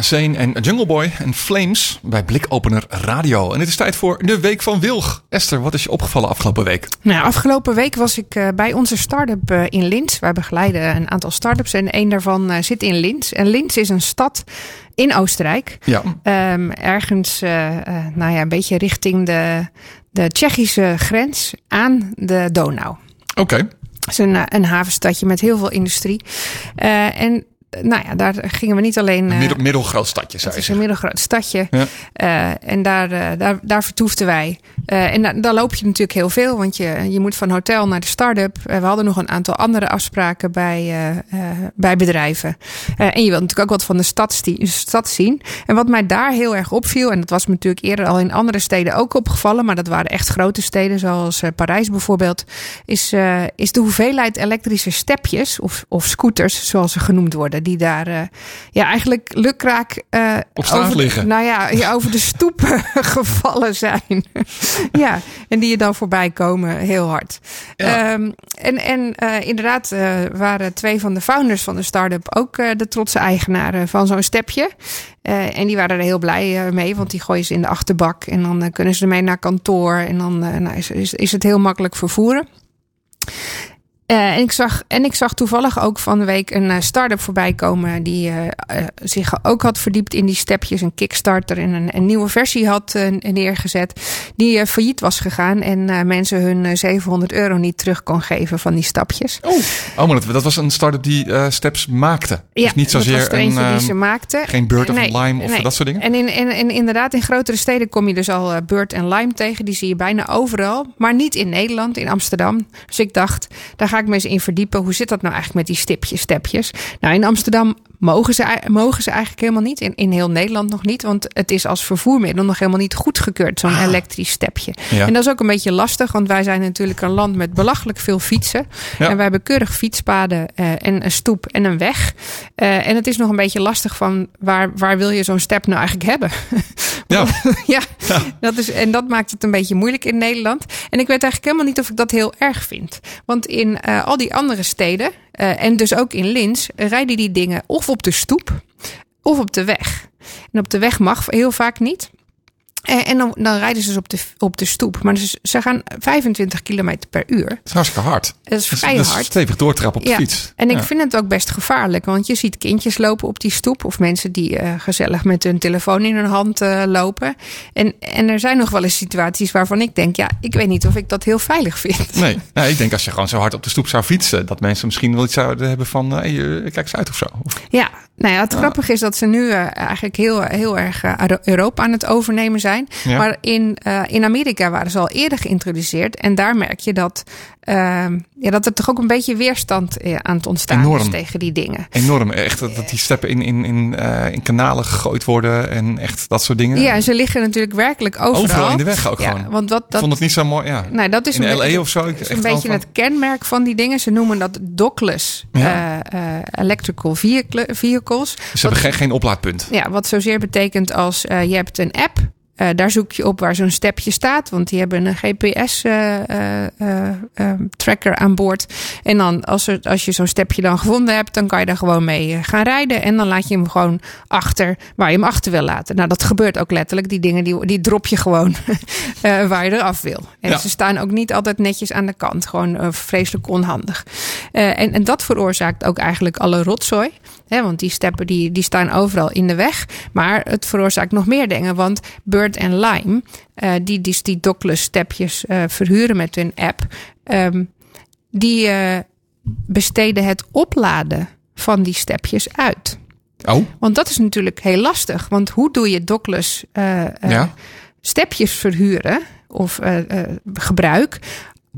Zane en Jungle Boy en Flames bij Blikopener Radio. En het is tijd voor de Week van Wilg. Esther, wat is je opgevallen afgelopen week? Nou, afgelopen week was ik uh, bij onze start-up uh, in Linz. Wij begeleiden een aantal start-ups en één daarvan uh, zit in Linz. En Linz is een stad in Oostenrijk. Ja. Um, ergens, nou ja, een beetje richting de, de Tsjechische grens aan de Donau. Oké. Okay. Het is een, een havenstadje met heel veel industrie. en nou ja, daar gingen we niet alleen... Een eh, middel, middelgroot stadje, zou je is een zeggen. middelgroot stadje. Ja. Eh, en daar, eh, daar, daar vertoefden wij. En da- daar loop je natuurlijk heel veel. Want je, je moet van hotel naar de start-up. We hadden nog een aantal andere afspraken bij, bij bedrijven. En je wilt natuurlijk ook wat van de stad, stad zien. En wat mij daar heel erg opviel. En dat was me natuurlijk eerder al in andere steden ook opgevallen. Maar dat waren echt grote steden. Zoals Parijs bijvoorbeeld. Is, is de hoeveelheid elektrische stepjes. Of, of scooters zoals ze genoemd worden. Die daar eh, ja, eigenlijk lukraak... eh, Op straat over- liggen. Nou ja, ja, over de stoep gevallen zijn. ja, en die je dan voorbij komen heel hard. Ja. Ehm, en en eh, inderdaad waren twee van de founders van de start-up ook de trotse eigenaren van zo'n stepje. En die waren er heel blij mee, want die gooien ze in de achterbak. En dan kunnen ze ermee naar kantoor. En dan nou, is, is, is het heel makkelijk vervoeren. Eh, en, ik zag, en ik zag toevallig ook van de week een eh, start-up voorbij komen die eh, zich ook had verdiept in die stepjes, een Kickstarter en een, een nieuwe versie had neergezet, die failliet was gegaan en mensen hun eh, 700 euro niet terug kon geven van die stapjes. Oh, maar dat, dat was een start-up die steps maakte. Ja, dus niet dat zozeer was er een, die ehm, ze maakte. geen Bird of Nee, Lime of nee. dat soort dingen. En, in, en, en inderdaad, in grotere steden kom je dus al Bird en Lime tegen. Die zie je bijna overal. Maar niet in Nederland, in Amsterdam. Dus ik dacht, daar ga ik me eens in verdiepen. Hoe zit dat nou eigenlijk met die stipjes, stepjes? Nou, in Amsterdam mogen ze, mogen ze eigenlijk helemaal niet. In, in heel Nederland nog niet. Want het is als vervoermiddel nog helemaal niet goedgekeurd, zo'n elektrisch stepje. Ja. En dat is ook een beetje lastig. Want wij zijn natuurlijk een land met belachelijk veel fietsen. Ja. En wij hebben keurig fietspaden eh, en een stoep en een weg. Eh, en het is nog een beetje lastig van waar, waar wil je zo'n step nou eigenlijk hebben? Ja. ja, Dat is, en dat maakt het een beetje moeilijk in Nederland. En ik weet eigenlijk helemaal niet of ik dat heel erg vind. Want in eh, al die andere steden, eh, en dus ook in Lins, rijden die dingen of op de stoep of op de weg. En op de weg mag heel vaak niet. En dan, dan rijden ze dus op de, op de stoep. Maar ze, ze gaan 25 kilometer per uur. Dat is hartstikke hard. Dat is Dus- vrij dus hard. stevig doortrappen op de fiets. En ik Ja. vind het ook best gevaarlijk. Want je ziet kindjes lopen op die stoep. Of mensen die eh, gezellig met hun telefoon in hun hand eh, lopen. En, en er zijn nog wel eens situaties waarvan ik denk... ja, ik weet niet of ik dat heel veilig vind. Nee, nee, ik denk als je gewoon zo hard op de stoep zou fietsen... dat mensen misschien wel iets zouden hebben van... eh, hey, kijk eens uit of zo. Ja, nou ja, het grappige is dat ze nu eh, eigenlijk heel, heel erg eh, Euro- Europa aan het overnemen zijn. Ja. Maar in, eh, in Amerika waren ze al eerder geïntroduceerd. En daar merk je dat, ja, dat er toch ook een beetje weerstand eh, aan het ontstaan Enorm. is tegen die dingen. Enorm. Echt dat, dat die steppen in, in, in, eh, in kanalen gegooid worden... en echt dat soort dingen. Ja, en ze liggen natuurlijk werkelijk overal. Overal in de weg ook ja, gewoon. Want wat, Ik dat, vond het niet zo mooi. Ja. nou, dat is in een LA beetje- of zo. Is een beetje van- het kenmerk van die dingen. Ze noemen dat dockless Ja. eh, electrical vehicle- vehicles. Ze hebben geen, geen oplaadpunt. Ja, wat zozeer betekent als je hebt een app. Eh, daar zoek je op waar zo'n stepje staat. Want die hebben een GPS-tracker aan boord. En dan als, er, als je zo'n stepje dan gevonden hebt... dan kan je daar gewoon mee eh, gaan rijden. En dan laat je hem gewoon achter waar je hem achter wil laten. Nou, dat gebeurt ook letterlijk. Die dingen die, die drop je gewoon eh, waar je eraf wil. En Ja. ze staan ook niet altijd netjes aan de kant. Gewoon eh, vreselijk onhandig. Eh, en, en dat veroorzaakt ook eigenlijk alle rotzooi. Want die steppen die, die staan overal in de weg. Maar het veroorzaakt nog meer dingen. Want Bird en Lime, eh, die, die die dockless stepjes eh, verhuren met hun app... ehm, die eh, besteden het opladen van die stepjes uit. Oh, Want dat is natuurlijk heel lastig. Want hoe doe je dockless ja. stepjes verhuren of eh, gebruik...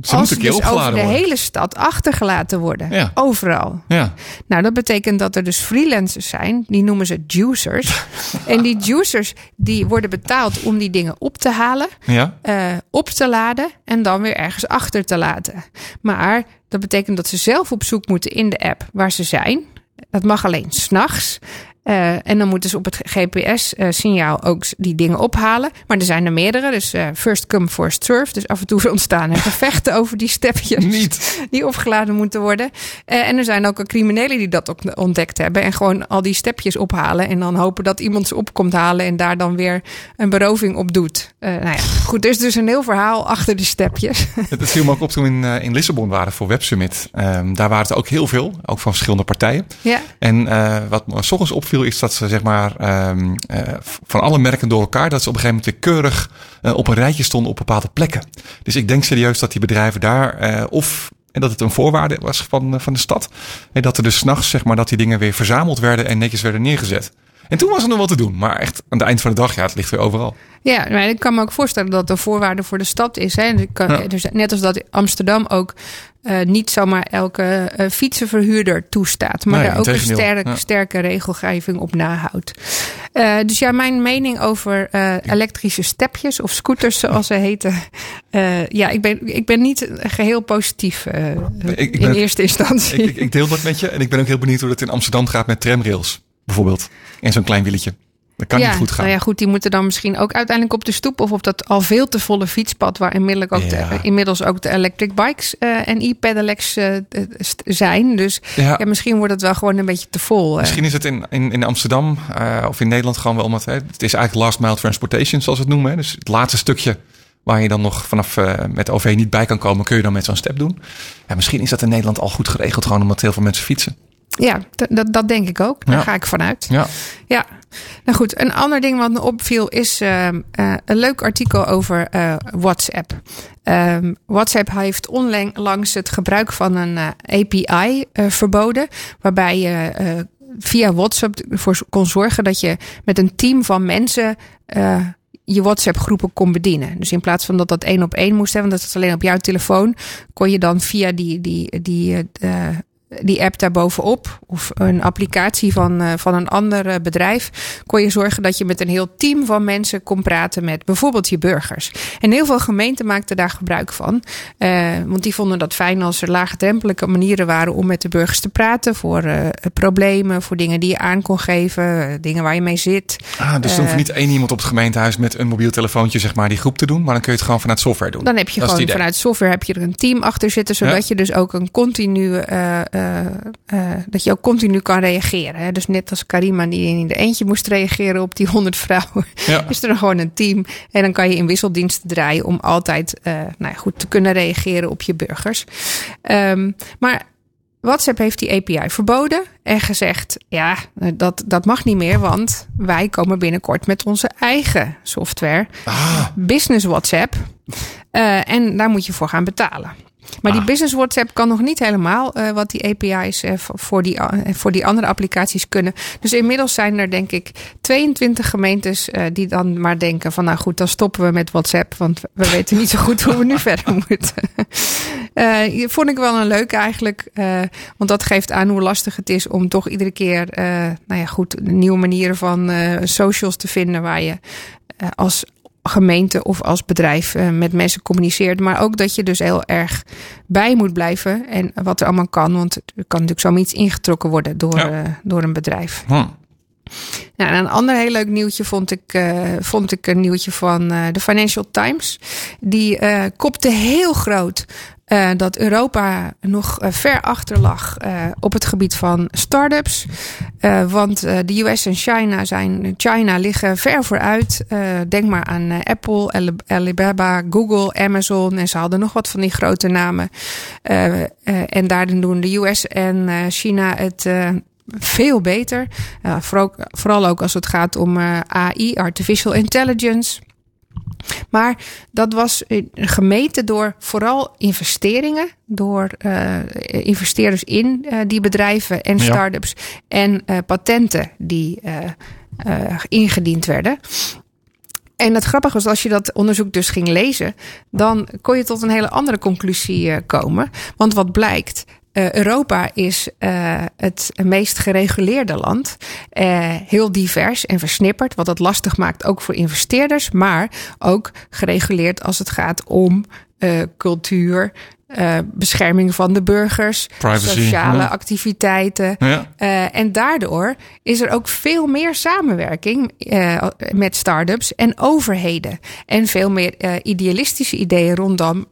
Ze als dus over de worden. hele stad achtergelaten worden. Ja. Overal. Ja. Nou, dat betekent dat er dus freelancers zijn. Die noemen ze juicers. en die juicers die worden betaald om die dingen op te halen, Ja. eh, op te laden en dan weer ergens achter te laten. Maar dat betekent dat ze zelf op zoek moeten in de app waar ze zijn. Dat mag alleen s'nachts. Eh en dan moeten ze op het GPS-signaal ook die dingen ophalen. Maar er zijn er meerdere, dus eh, first come, first serve. Dus af en toe ontstaan er gevechten over die stepjes Niet. die opgeladen moeten worden. Eh, en er zijn ook criminelen die dat ook ontdekt hebben. En gewoon al die stepjes ophalen. En dan hopen dat iemand ze op komt halen. En daar dan weer een beroving op doet. Nou ja, goed, er is dus een heel verhaal achter die stepjes. Het, viel me ook op toen we in, in Lissabon waren voor Web Summit. Ehm, daar waren het ook heel veel, ook van verschillende partijen. ja, En wat me s ochtends opviel is dat ze zeg maar ehm, eh, van alle merken door elkaar... dat ze op een gegeven moment keurig eh, op een rijtje stonden op bepaalde plekken. Dus ik denk serieus dat die bedrijven daar eh, of En dat het een voorwaarde was van, van de stad. Dat er dus s'nachts, zeg maar, dat die dingen weer verzameld werden en netjes werden neergezet. En toen was er nog wat te doen. Maar echt aan het eind van de dag, ja, het ligt weer overal. Ja, maar ik kan me ook voorstellen dat de voorwaarde voor de stad is. Hè. Kan- Ja. dus net als dat Amsterdam ook eh, niet zomaar elke eh, fietsenverhuurder toestaat. Maar Nee, daar ook een sterk, Ja. sterke regelgeving op nahoudt. Eh, dus ja, mijn mening over elektrische stepjes of scooters zoals ze heten. ja, ik ben, ik ben niet geheel positief ik in ben- eerste instantie. Ik, ik, ik deel dat met je. En ik ben ook heel benieuwd hoe het in Amsterdam gaat met tramrails, bijvoorbeeld. En zo'n klein wieletje. Dat kan ja, niet goed gaan. Nou ja, goed, die moeten dan misschien ook uiteindelijk op de stoep of op dat al veel te volle fietspad, waar inmiddels ook, Ja. de, inmiddels ook de electric bikes eh, en e-pedelecs eh, zijn. Dus Ja. ja. misschien wordt het wel gewoon een beetje te vol. eh. Misschien is het in, in, in Amsterdam of in Nederland gewoon wel het is eigenlijk last mile transportation, zoals we het noemen. Hè. Dus het laatste stukje waar je dan nog vanaf met OV niet bij kan komen, kun je dan met zo'n step doen. Ja, misschien is dat in Nederland al goed geregeld, gewoon omdat heel veel mensen fietsen. Ja, dat, dat denk ik ook. Daar Ja. ga ik vanuit. Ja. Ja, nou goed. Een ander ding wat me opviel is eh, eh, een leuk artikel over eh, WhatsApp. Ehm, WhatsApp heeft onlangs het gebruik van een eh, API verboden, waarbij je via WhatsApp ervoor kon zorgen dat je met een team van mensen je WhatsApp-groepen kon bedienen. Dus in plaats van dat dat één op één moest hebben, want dat is alleen op jouw telefoon, kon je dan via die, die, die, eh, die app daarbovenop of een applicatie van, eh, van een ander eh, bedrijf, kon je zorgen dat je met een heel team van mensen kon praten met bijvoorbeeld je burgers. En heel veel gemeenten maakten daar gebruik van, eh, want die vonden dat fijn als er laagdrempelige manieren waren om met de burgers te praten voor problemen, voor dingen die je aan kon geven, dingen waar je mee zit. Ah, dus Eh, hoeft niet één iemand op het gemeentehuis met een mobiel telefoontje zeg maar die groep te doen, maar dan kun je het gewoon vanuit software doen. Dan heb je Dat gewoon vanuit software heb je er een team achter zitten, zodat Ja. je dus ook een continu, eh, eh, dat je ook continu kan reageren. Hè? Dus net als Karima die in de eentje moest reageren op die honderd vrouwen, Ja. is er gewoon een team. En dan kan je in wisseldiensten draaien om altijd eh, nou ja, goed te kunnen reageren op je burgers. Ehm, maar WhatsApp heeft die API verboden en gezegd: ja, dat, dat mag niet meer, want wij komen binnenkort met onze eigen software, Business WhatsApp. En daar moet je voor gaan betalen. Maar die business WhatsApp kan nog niet helemaal eh, wat die API's eh, voor, die, eh, voor die andere applicaties kunnen. Dus inmiddels zijn er denk ik 22 gemeentes die dan maar denken van nou goed, dan stoppen we met WhatsApp. Want we weten niet zo goed hoe we nu verder moeten. Vond ik wel een leuke eigenlijk. want dat geeft aan hoe lastig het is om toch iedere keer nou ja, goed, nieuwe manieren van socials te vinden waar je als gemeente of als bedrijf eh, met mensen communiceert. Maar ook dat je dus heel erg bij moet blijven. En wat er allemaal kan. Want er kan natuurlijk zomaar iets ingetrokken worden door, Ja. eh, door een bedrijf. Hm. Nou, en een ander heel leuk nieuwtje vond ik, eh, vond ik een nieuwtje van eh, de Financial Times. Die eh, kopte heel groot dat Europa nog ver achter lag op het gebied van start-ups. Want de US en China, zijn, China liggen ver vooruit. Denk maar aan Apple, Ali- Alibaba, Google, Amazon. En ze hadden nog wat van die grote namen. En daarin doen de US en China het veel beter. Uh, vooral, vooral ook als het gaat om uh, AI, artificial intelligence. Maar dat was gemeten door vooral investeringen, door uh, investeerders in die bedrijven en start-ups en patenten die ingediend werden. En het grappige was, als je dat onderzoek dus ging lezen, dan kon je tot een hele andere conclusie komen. Want wat blijkt, uh, Europa is uh, het meest gereguleerde land. heel divers en versnipperd, wat het lastig maakt ook voor investeerders. Maar ook gereguleerd als het gaat om cultuur, uh, bescherming van de burgers, Privacy, sociale ja. activiteiten. Ja. Uh, en daardoor is er ook veel meer samenwerking uh, met start-ups en overheden. En veel meer idealistische ideeën rondom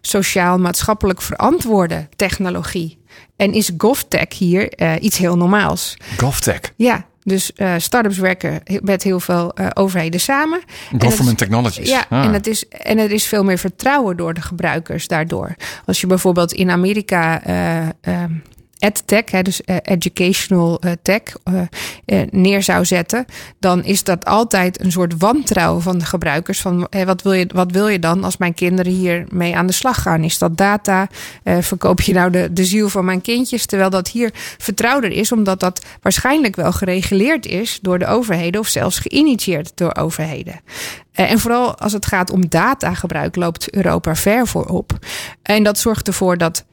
sociaal-maatschappelijk verantwoorde technologie. En is GovTech hier iets heel normaals? GovTech? Ja. Dus uh, start-ups werken met heel veel uh, overheden samen. Government is, technologies. Ja, ah. en, het is, en er is veel meer vertrouwen door de gebruikers daardoor. Als je bijvoorbeeld in Amerika uh, EdTech, dus eh, educational eh, tech, eh, neer zou zetten, dan is dat altijd een soort wantrouwen van de gebruikers. Van wat, wil je, wat wil je dan als mijn kinderen hiermee aan de slag gaan? Is dat data? Verkoop je nou de, de ziel van mijn kindjes? Terwijl dat hier vertrouwder is, omdat dat waarschijnlijk wel gereguleerd is door de overheden of zelfs geïnitieerd door overheden. En vooral als het gaat om datagebruik loopt Europa ver voorop. En dat zorgt ervoor dat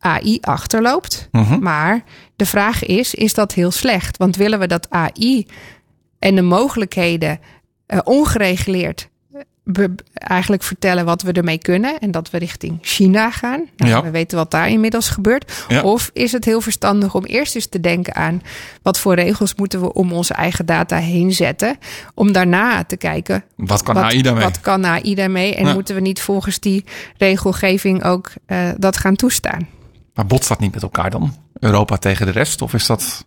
AI achterloopt. Maar de vraag is, is dat heel slecht? Want willen we dat AI en de mogelijkheden eh, ongereguleerd eh, eigenlijk vertellen wat we ermee kunnen en dat we richting China gaan. Nou, Ja. We weten wat daar inmiddels gebeurt. Ja. Of is het heel verstandig om eerst eens te denken aan wat voor regels moeten we om onze eigen data heen zetten, om daarna te kijken Wat kan AI daarmee? Wat kan AI daarmee? En Ja. moeten we niet volgens die regelgeving ook eh, dat gaan toestaan? Maar botst dat niet met elkaar dan? Europa tegen de rest? Of is dat...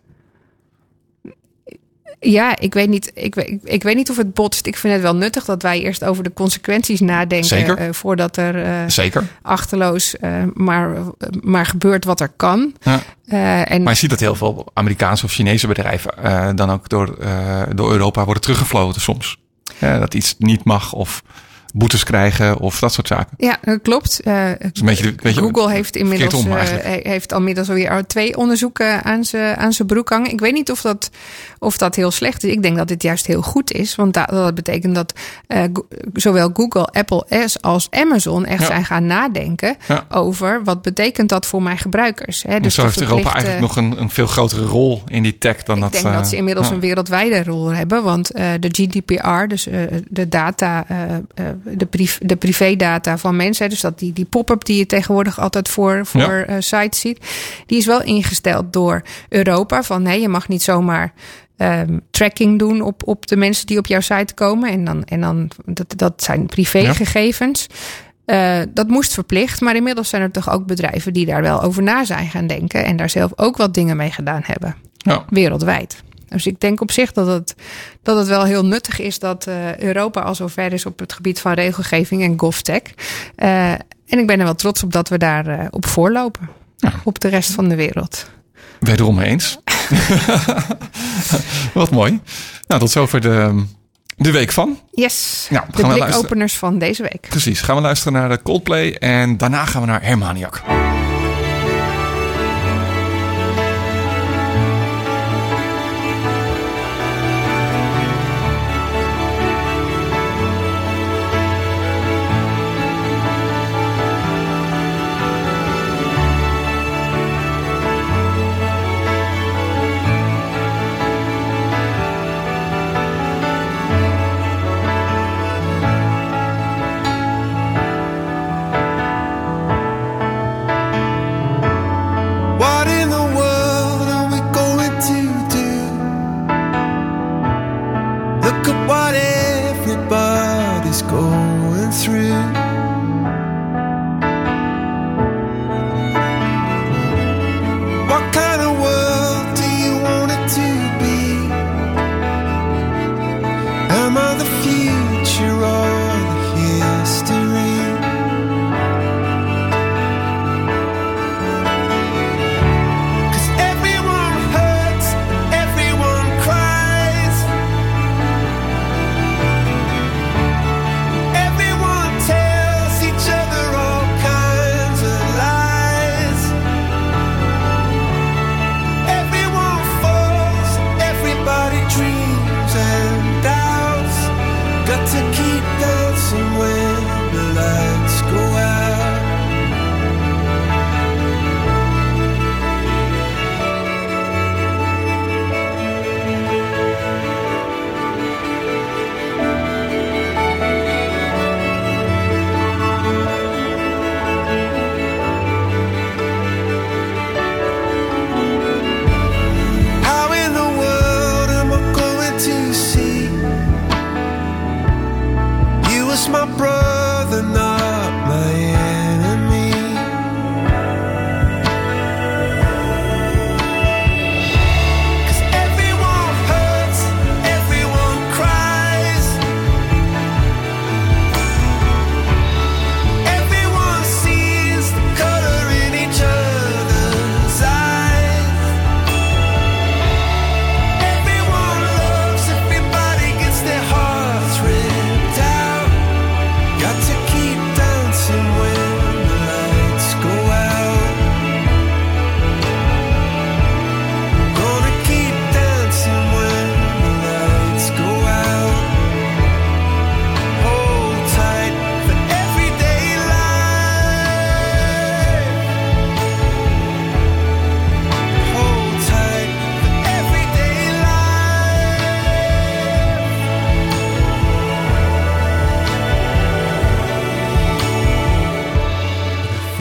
Ja, ik weet, niet, ik, weet- ik, ik weet niet of het botst. Ik vind het wel nuttig dat wij eerst over de consequenties nadenken. Zeker. eh, voordat er eh, Zeker. achterloos eh, maar, maar gebeurt wat er kan. Ja. En Maar je ziet dat heel veel Amerikaanse of Chinese bedrijven dan ook door, door Europa worden teruggefloten soms. Ja, dat iets niet mag of boetes krijgen of dat soort zaken. ja, dat klopt. Eh, een beetje, Google heeft inmiddels om eh, heeft al inmiddels alweer al twee onderzoeken aan zijn aan zijn broek hangen. Ik weet niet of dat, of dat heel slecht is. Ik denk dat dit juist heel goed is. Want dat, dat betekent dat eh, zowel Google, Apple S als Amazon echt Ja. zijn gaan nadenken Ja. over wat betekent dat voor mijn gebruikers. Hè? Dus zo heeft Europa eigenlijk nog een, een veel grotere rol in die tech dan ik dat. denk eh, dat ze inmiddels ja. een wereldwijde rol hebben. Want de GDPR, dus de data, de, priv- de privédata van mensen. Dus dat die, die pop-up die je tegenwoordig altijd voor, voor Ja. eh, sites ziet. Die is wel ingesteld door Europa. Van nee, je mag niet zomaar ehm, tracking doen op, op de mensen die op jouw site komen. En dan, en dan dat, dat zijn privégegevens. Eh, dat moest verplicht, maar inmiddels zijn er toch ook bedrijven die daar wel over na zijn gaan denken. En daar zelf ook wat dingen mee gedaan hebben Ja. wereldwijd. Dus ik denk op zich dat het, dat het wel heel nuttig is dat eh, Europa al zo ver is op het gebied van regelgeving en GovTech. Eh, en ik ben er wel trots op dat we daar eh, op voorlopen. Op de rest van de wereld. Wederom eens. Wat mooi. Nou, tot zover de, de week van. Yes, Nou, de gaan we luisteren. blikopeners van deze week. Precies. Gaan we luisteren naar de Coldplay en daarna gaan we naar Hermaniak.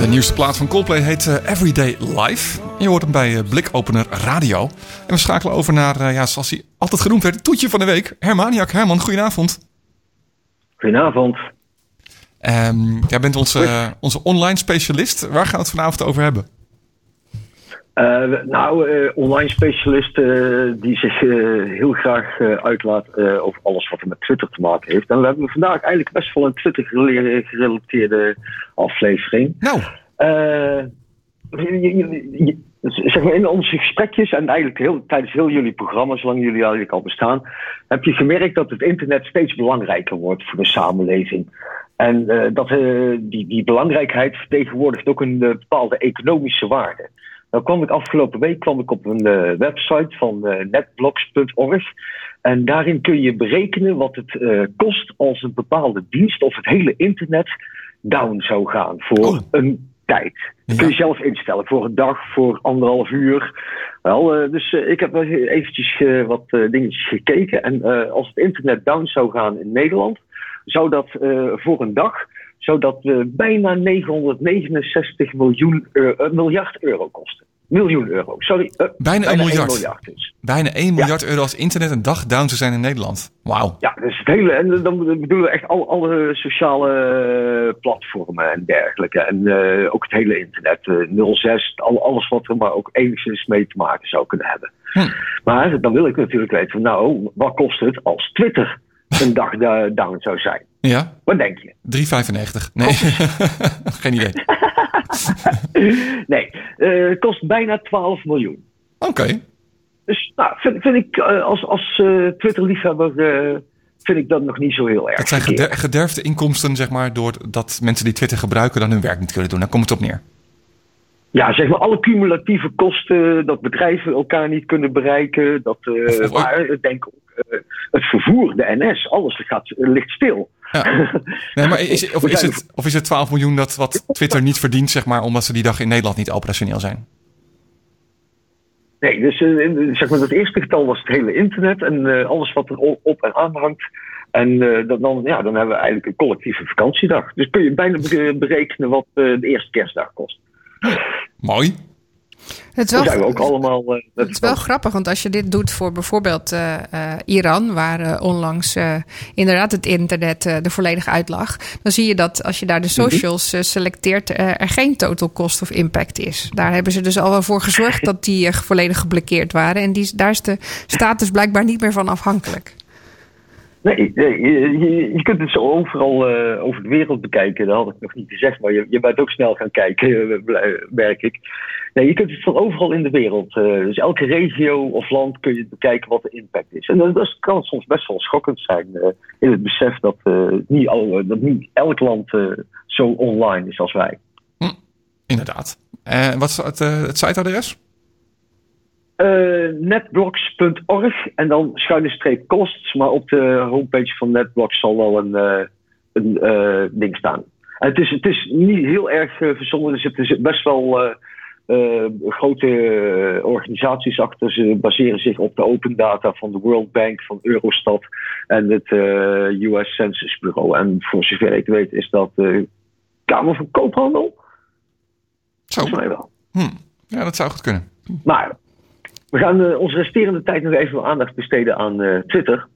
Nieuwste plaat van Coldplay heet eh, Everyday Life. Je hoort hem bij uh, Blikopener Radio. En we schakelen over naar, uh, ja, zoals hij altijd genoemd werd, het toetje van de week. Hermaniak. Herman, goedenavond. Goedenavond. Um, jij bent onze, onze online specialist. Waar gaan we het vanavond over hebben? Uh, nou, uh, online specialist uh, die zich heel graag uitlaat over alles wat er met Twitter te maken heeft. En we hebben vandaag eigenlijk best wel een Twitter gerelateerde aflevering. Nou. zeg maar in onze gesprekjes en eigenlijk heel, tijdens heel jullie programma, zolang jullie eigenlijk al bestaan, heb je gemerkt dat het internet steeds belangrijker wordt voor de samenleving. En dat die, die belangrijkheid vertegenwoordigt ook een bepaalde economische waarde. Nou kwam ik afgelopen week kwam ik op een uh, website van uh, netblocks.org. En daarin kun je berekenen wat het uh, kost als een bepaalde dienst of het hele internet down zou gaan voor oh. een tijd. Dat kun je zelf instellen voor een dag, voor anderhalf uur. Wel, dus ik heb eventjes wat dingetjes gekeken. En als het internet down zou gaan in Nederland, zou dat voor een dag zodat we bijna 969 miljoen euro, miljard euro kosten. Miljoen euro, sorry. Uh, bijna, een miljard. miljard dus. Bijna 1 miljard euro als internet een dag down zou zijn in Nederland. Wauw. Ja, dus het hele, en dan bedoelen we echt al, alle sociale platformen en dergelijke. En uh, ook het hele internet, uh, 06, al, alles wat er maar ook enigszins mee te maken zou kunnen hebben. Hm. Maar dan wil ik natuurlijk weten, nou, wat kost het als Twitter een dag down zou zijn? Ja. Wat denk je? 3,95. Nee, geen idee. nee, uh, het kost bijna 12 miljoen. Oké. Dus nou, vind, vind ik uh, als, als uh, Twitter-liefhebber vind ik dat nog niet zo heel erg. Het zijn geder gederfde inkomsten, zeg maar, doordat mensen die Twitter gebruiken dan hun werk niet kunnen doen. Daar komt het op neer. Ja, zeg maar alle cumulatieve kosten, dat bedrijven elkaar niet kunnen bereiken. Dat, uh, of, maar denk ook, uh, het vervoer, de NS, alles gaat, ligt stil. Ja. Nee, maar is, of, is het, of is het 12 miljoen dat wat Twitter niet verdient, zeg maar, omdat ze die dag in Nederland niet operationeel zijn? Nee, dus uh, zeg maar, het eerste getal was het hele internet en uh, alles wat er op en aan hangt. En uh, dan, ja, dan hebben we eigenlijk een collectieve vakantiedag. Dus kun je bijna berekenen wat de eerste kerstdag kost. Mooi. Het is wel, zijn we ook allemaal. Uh, het is wel grappig, want als je dit doet voor bijvoorbeeld uh, uh, Iran, waar onlangs inderdaad het internet er volledig uit lag, dan zie je dat als je daar de mhm. socials selecteert, er geen total cost of impact is. Daar hebben ze dus al wel voor gezorgd dat die volledig geblokkeerd waren. En die, daar is de status blijkbaar niet meer van afhankelijk. Nee, nee je, je, kunt het zo overal uh, over de wereld bekijken. Dat had ik nog niet gezegd, maar je, je bent ook snel gaan kijken, merk ik. Nee, je kunt het van overal in de wereld. Uh, dus elke regio of land kun je bekijken wat de impact is. En dat, dat kan soms best wel schokkend zijn uh, in het besef dat, niet, al, dat niet elk land zo online is als wij. Hm, inderdaad. En wat is het, het siteadres? Netblocks.org en dan schuine streep costs. Maar op de homepage van Netblocks zal wel een, een ding staan. En het, is, het is niet heel erg verzonnen. Er zitten best wel grote organisaties achter. Ze baseren zich op de open data van de World Bank, van Eurostat en het US Census Bureau. En voor zover ik weet is dat de Kamer van Koophandel. Zo. Volgens mij wel. Hm. Ja, dat zou goed kunnen. Maar we gaan onze resterende tijd nog even aandacht besteden aan Twitter.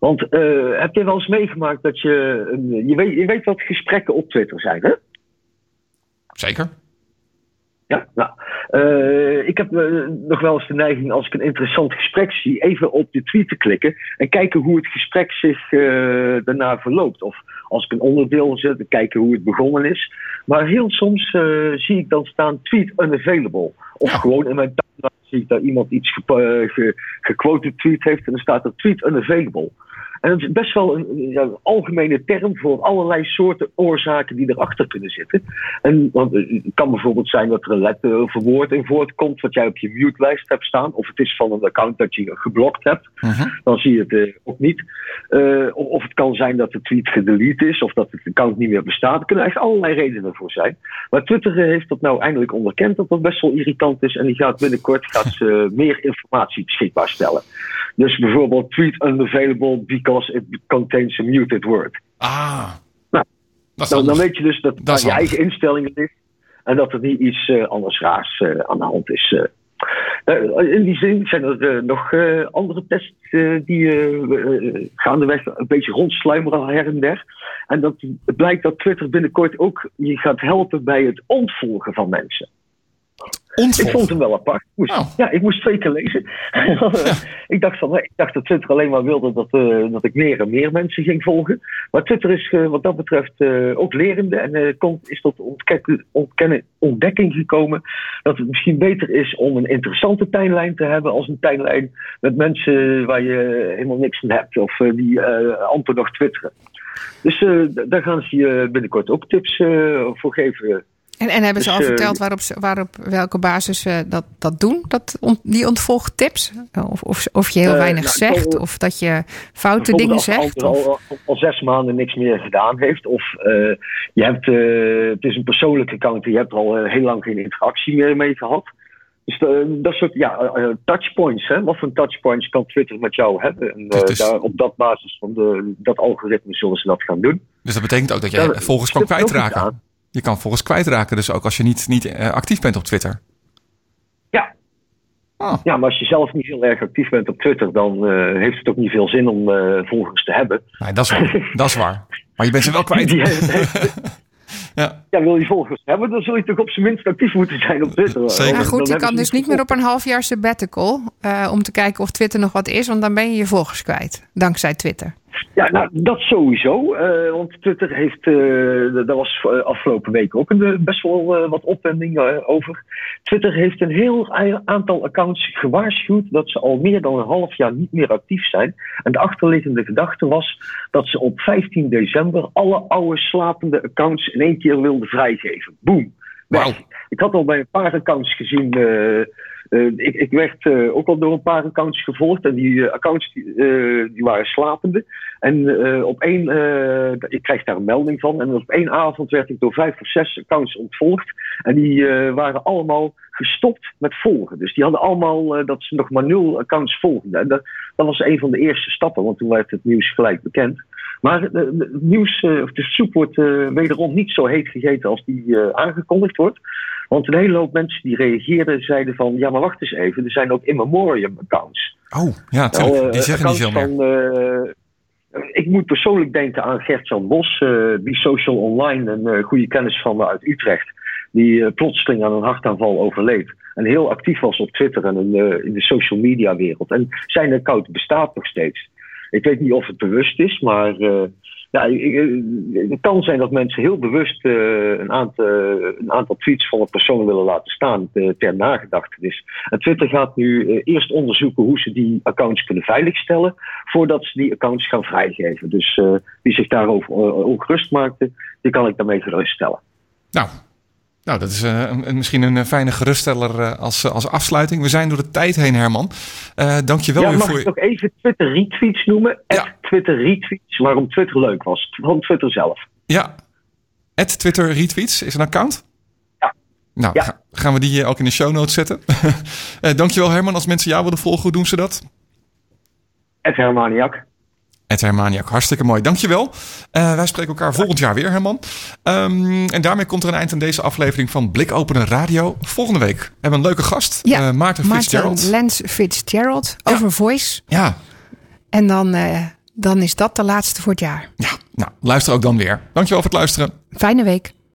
Want uh, heb je wel eens meegemaakt dat je. je, weet, je weet wat gesprekken op Twitter zijn, hè? Zeker. Ja, nou. ik heb nog wel eens de neiging als ik een interessant gesprek zie, even op de tweet te klikken en kijken hoe het gesprek zich daarna verloopt. Of als ik een onderdeel zet, kijken hoe het begonnen is. Maar heel soms zie ik dan staan tweet unavailable. Of gewoon in mijn zie ik dat iemand iets ge, ge, gequoted tweet heeft en dan staat er tweet unavailable. En dat is best wel een, een, algemene term voor allerlei soorten oorzaken die erachter kunnen zitten. En want het kan bijvoorbeeld zijn dat er een letter of een woord in voortkomt wat jij op je mute-lijst hebt staan. Of het is van een account dat je geblokt hebt. Uh-huh. Dan zie je het uh, ook niet. Uh, of, of, het kan zijn dat de tweet gedelete is of dat het account niet meer bestaat. Er kunnen echt allerlei redenen voor zijn. Maar Twitter heeft dat nou eindelijk onderkend dat dat best wel irritant is. En die gaat binnenkort gaat meer informatie beschikbaar stellen. Dus bijvoorbeeld tweet unavailable because it contains a muted word. Ah. Nou, dan, dan, weet je dus dat, dat je eigen instellingen ligt. En dat er niet iets eh, anders raars eh, aan de hand is. eh. In die zin zijn er nog andere tests die gaandeweg een beetje rondsluimeren her en der. En dat het blijkt dat Twitter binnenkort ook je gaat helpen bij het ontvolgen van mensen. Ik vond hem wel apart. Ik moest, Oh. Ja, ik moest twee keer lezen. ik, dacht van, ik dacht dat Twitter alleen maar wilde dat, eh, dat ik meer en meer mensen ging volgen. Maar Twitter is eh, wat dat betreft eh, ook lerende. En komt, is tot ontkennen, ontkennen, ontdekking gekomen dat het misschien beter is om een interessante tijdlijn te hebben als een tijdlijn met mensen waar je helemaal niks aan hebt. Of die amper nog twitteren. Dus daar gaan ze je binnenkort ook tips voor geven. En, en hebben ze Dus, al eh, verteld waarop, ze, waarop welke basis ze dat, dat doen? Dat, die ontvolgtips? Of, of, of je heel Eh, weinig nou, zegt? Of dat je foute dingen als zegt? al, al, al zes maanden niks meer gedaan heeft. Of eh, je hebt, eh, het is een persoonlijke account en je hebt er al heel lang geen interactie meer mee gehad. Dus dat soort ja, touchpoints. Hè? Wat voor touchpoints kan Twitter met jou hebben? En daar, op dat basis van de, dat algoritme zullen ze dat gaan doen. Dus dat betekent ook dat jij volgens kan kwijtraken. Je kan volgens kwijtraken, dus ook als je niet, niet eh, actief bent op Twitter. Ja. Ah. ja, maar als je zelf niet heel erg actief bent op Twitter, dan eh, heeft het ook niet veel zin om eh, volgers te hebben. Nee, dat is waar. dat is waar. Maar je bent ze wel kwijt. Die- Ja. ja, wil je volgers hebben, dan zul je toch op zijn minst actief moeten zijn op Twitter. Zeker. maar Dan goed, je kan dus niet meer op een half jaar sabbatical uh, om te kijken of Twitter nog wat is, want dan ben je je volgers kwijt. Dankzij Twitter. Ja, nou, dat sowieso. Uh, want Twitter heeft, uh, daar was afgelopen week ook een, best wel uh, wat opwending uh, over. Twitter heeft een heel aantal accounts gewaarschuwd dat ze al meer dan een half jaar niet meer actief zijn. En de achterliggende gedachte was dat ze op 15 december alle oude slapende accounts in één keer wilden vrijgeven. Boom. Wow. Ik had al bij een paar accounts gezien. Uh, ik, ik, werd uh, ook al door een paar accounts gevolgd. En die accounts die, die, waren slapende. En op één, ik kreeg daar een melding van. En op één avond werd ik door vijf of zes accounts ontvolgd. En die waren allemaal gestopt met volgen. Dus die hadden allemaal dat ze nog maar nul accounts volgden. En dat, dat was een van de eerste stappen. Want toen werd het nieuws gelijk bekend. Maar het nieuws, of de soep wordt wederom niet zo heet gegeten als die aangekondigd wordt. Want een hele hoop mensen die reageerden zeiden van... ja, maar wacht eens even, er zijn ook in memoriam accounts. Oh, ja. Nou, die zeggen niet veel meer. Van, ik moet persoonlijk denken aan Gert-Jan Bos, uh, die social online... een goede kennis van me uit Utrecht... die plotseling aan een hartaanval overleed. En heel actief was op Twitter en in, in de social media wereld. En zijn account bestaat nog steeds. Ik weet niet of het bewust is, maar... Ja, het kan zijn dat mensen heel bewust uh, een, aantal, een, aantal, tweets van een persoon willen laten staan uh, ter nagedachtenis. En Twitter gaat nu eerst onderzoeken hoe ze die accounts kunnen veiligstellen voordat ze die accounts gaan vrijgeven. Dus wie zich daarover ongerust maakte, die kan ik daarmee geruststellen. Nou, nou, dat is uh, een, misschien een fijne geruststeller uh, als, als afsluiting. We zijn door de tijd heen, Herman. Uh, Dank je wel ja, mag voor ik nog even Twitter retweets noemen? Ja. Twitter retweets, waarom Twitter leuk was. Van Twitter zelf. Ja. At Twitter retweets is een account? Ja. Nou, ja. Ga, gaan we die ook in de show notes zetten. uh, dankjewel Herman. Als mensen jou willen volgen, hoe doen ze dat? Ed Hermaniak. Ed Hermaniak, hartstikke mooi. Dankjewel. Uh, wij spreken elkaar volgend jaar weer, Herman. Um, en daarmee komt er een eind aan deze aflevering van Blik Openen Radio. Volgende week hebben we een leuke gast. Ja, uh, Maarten Fitzgerald. Lens Fitzgerald over ja. Voice. Ja. En dan, uh, dan is dat de laatste voor het jaar. Ja, nou, luister ook dan weer. Dankjewel voor het luisteren. Fijne week.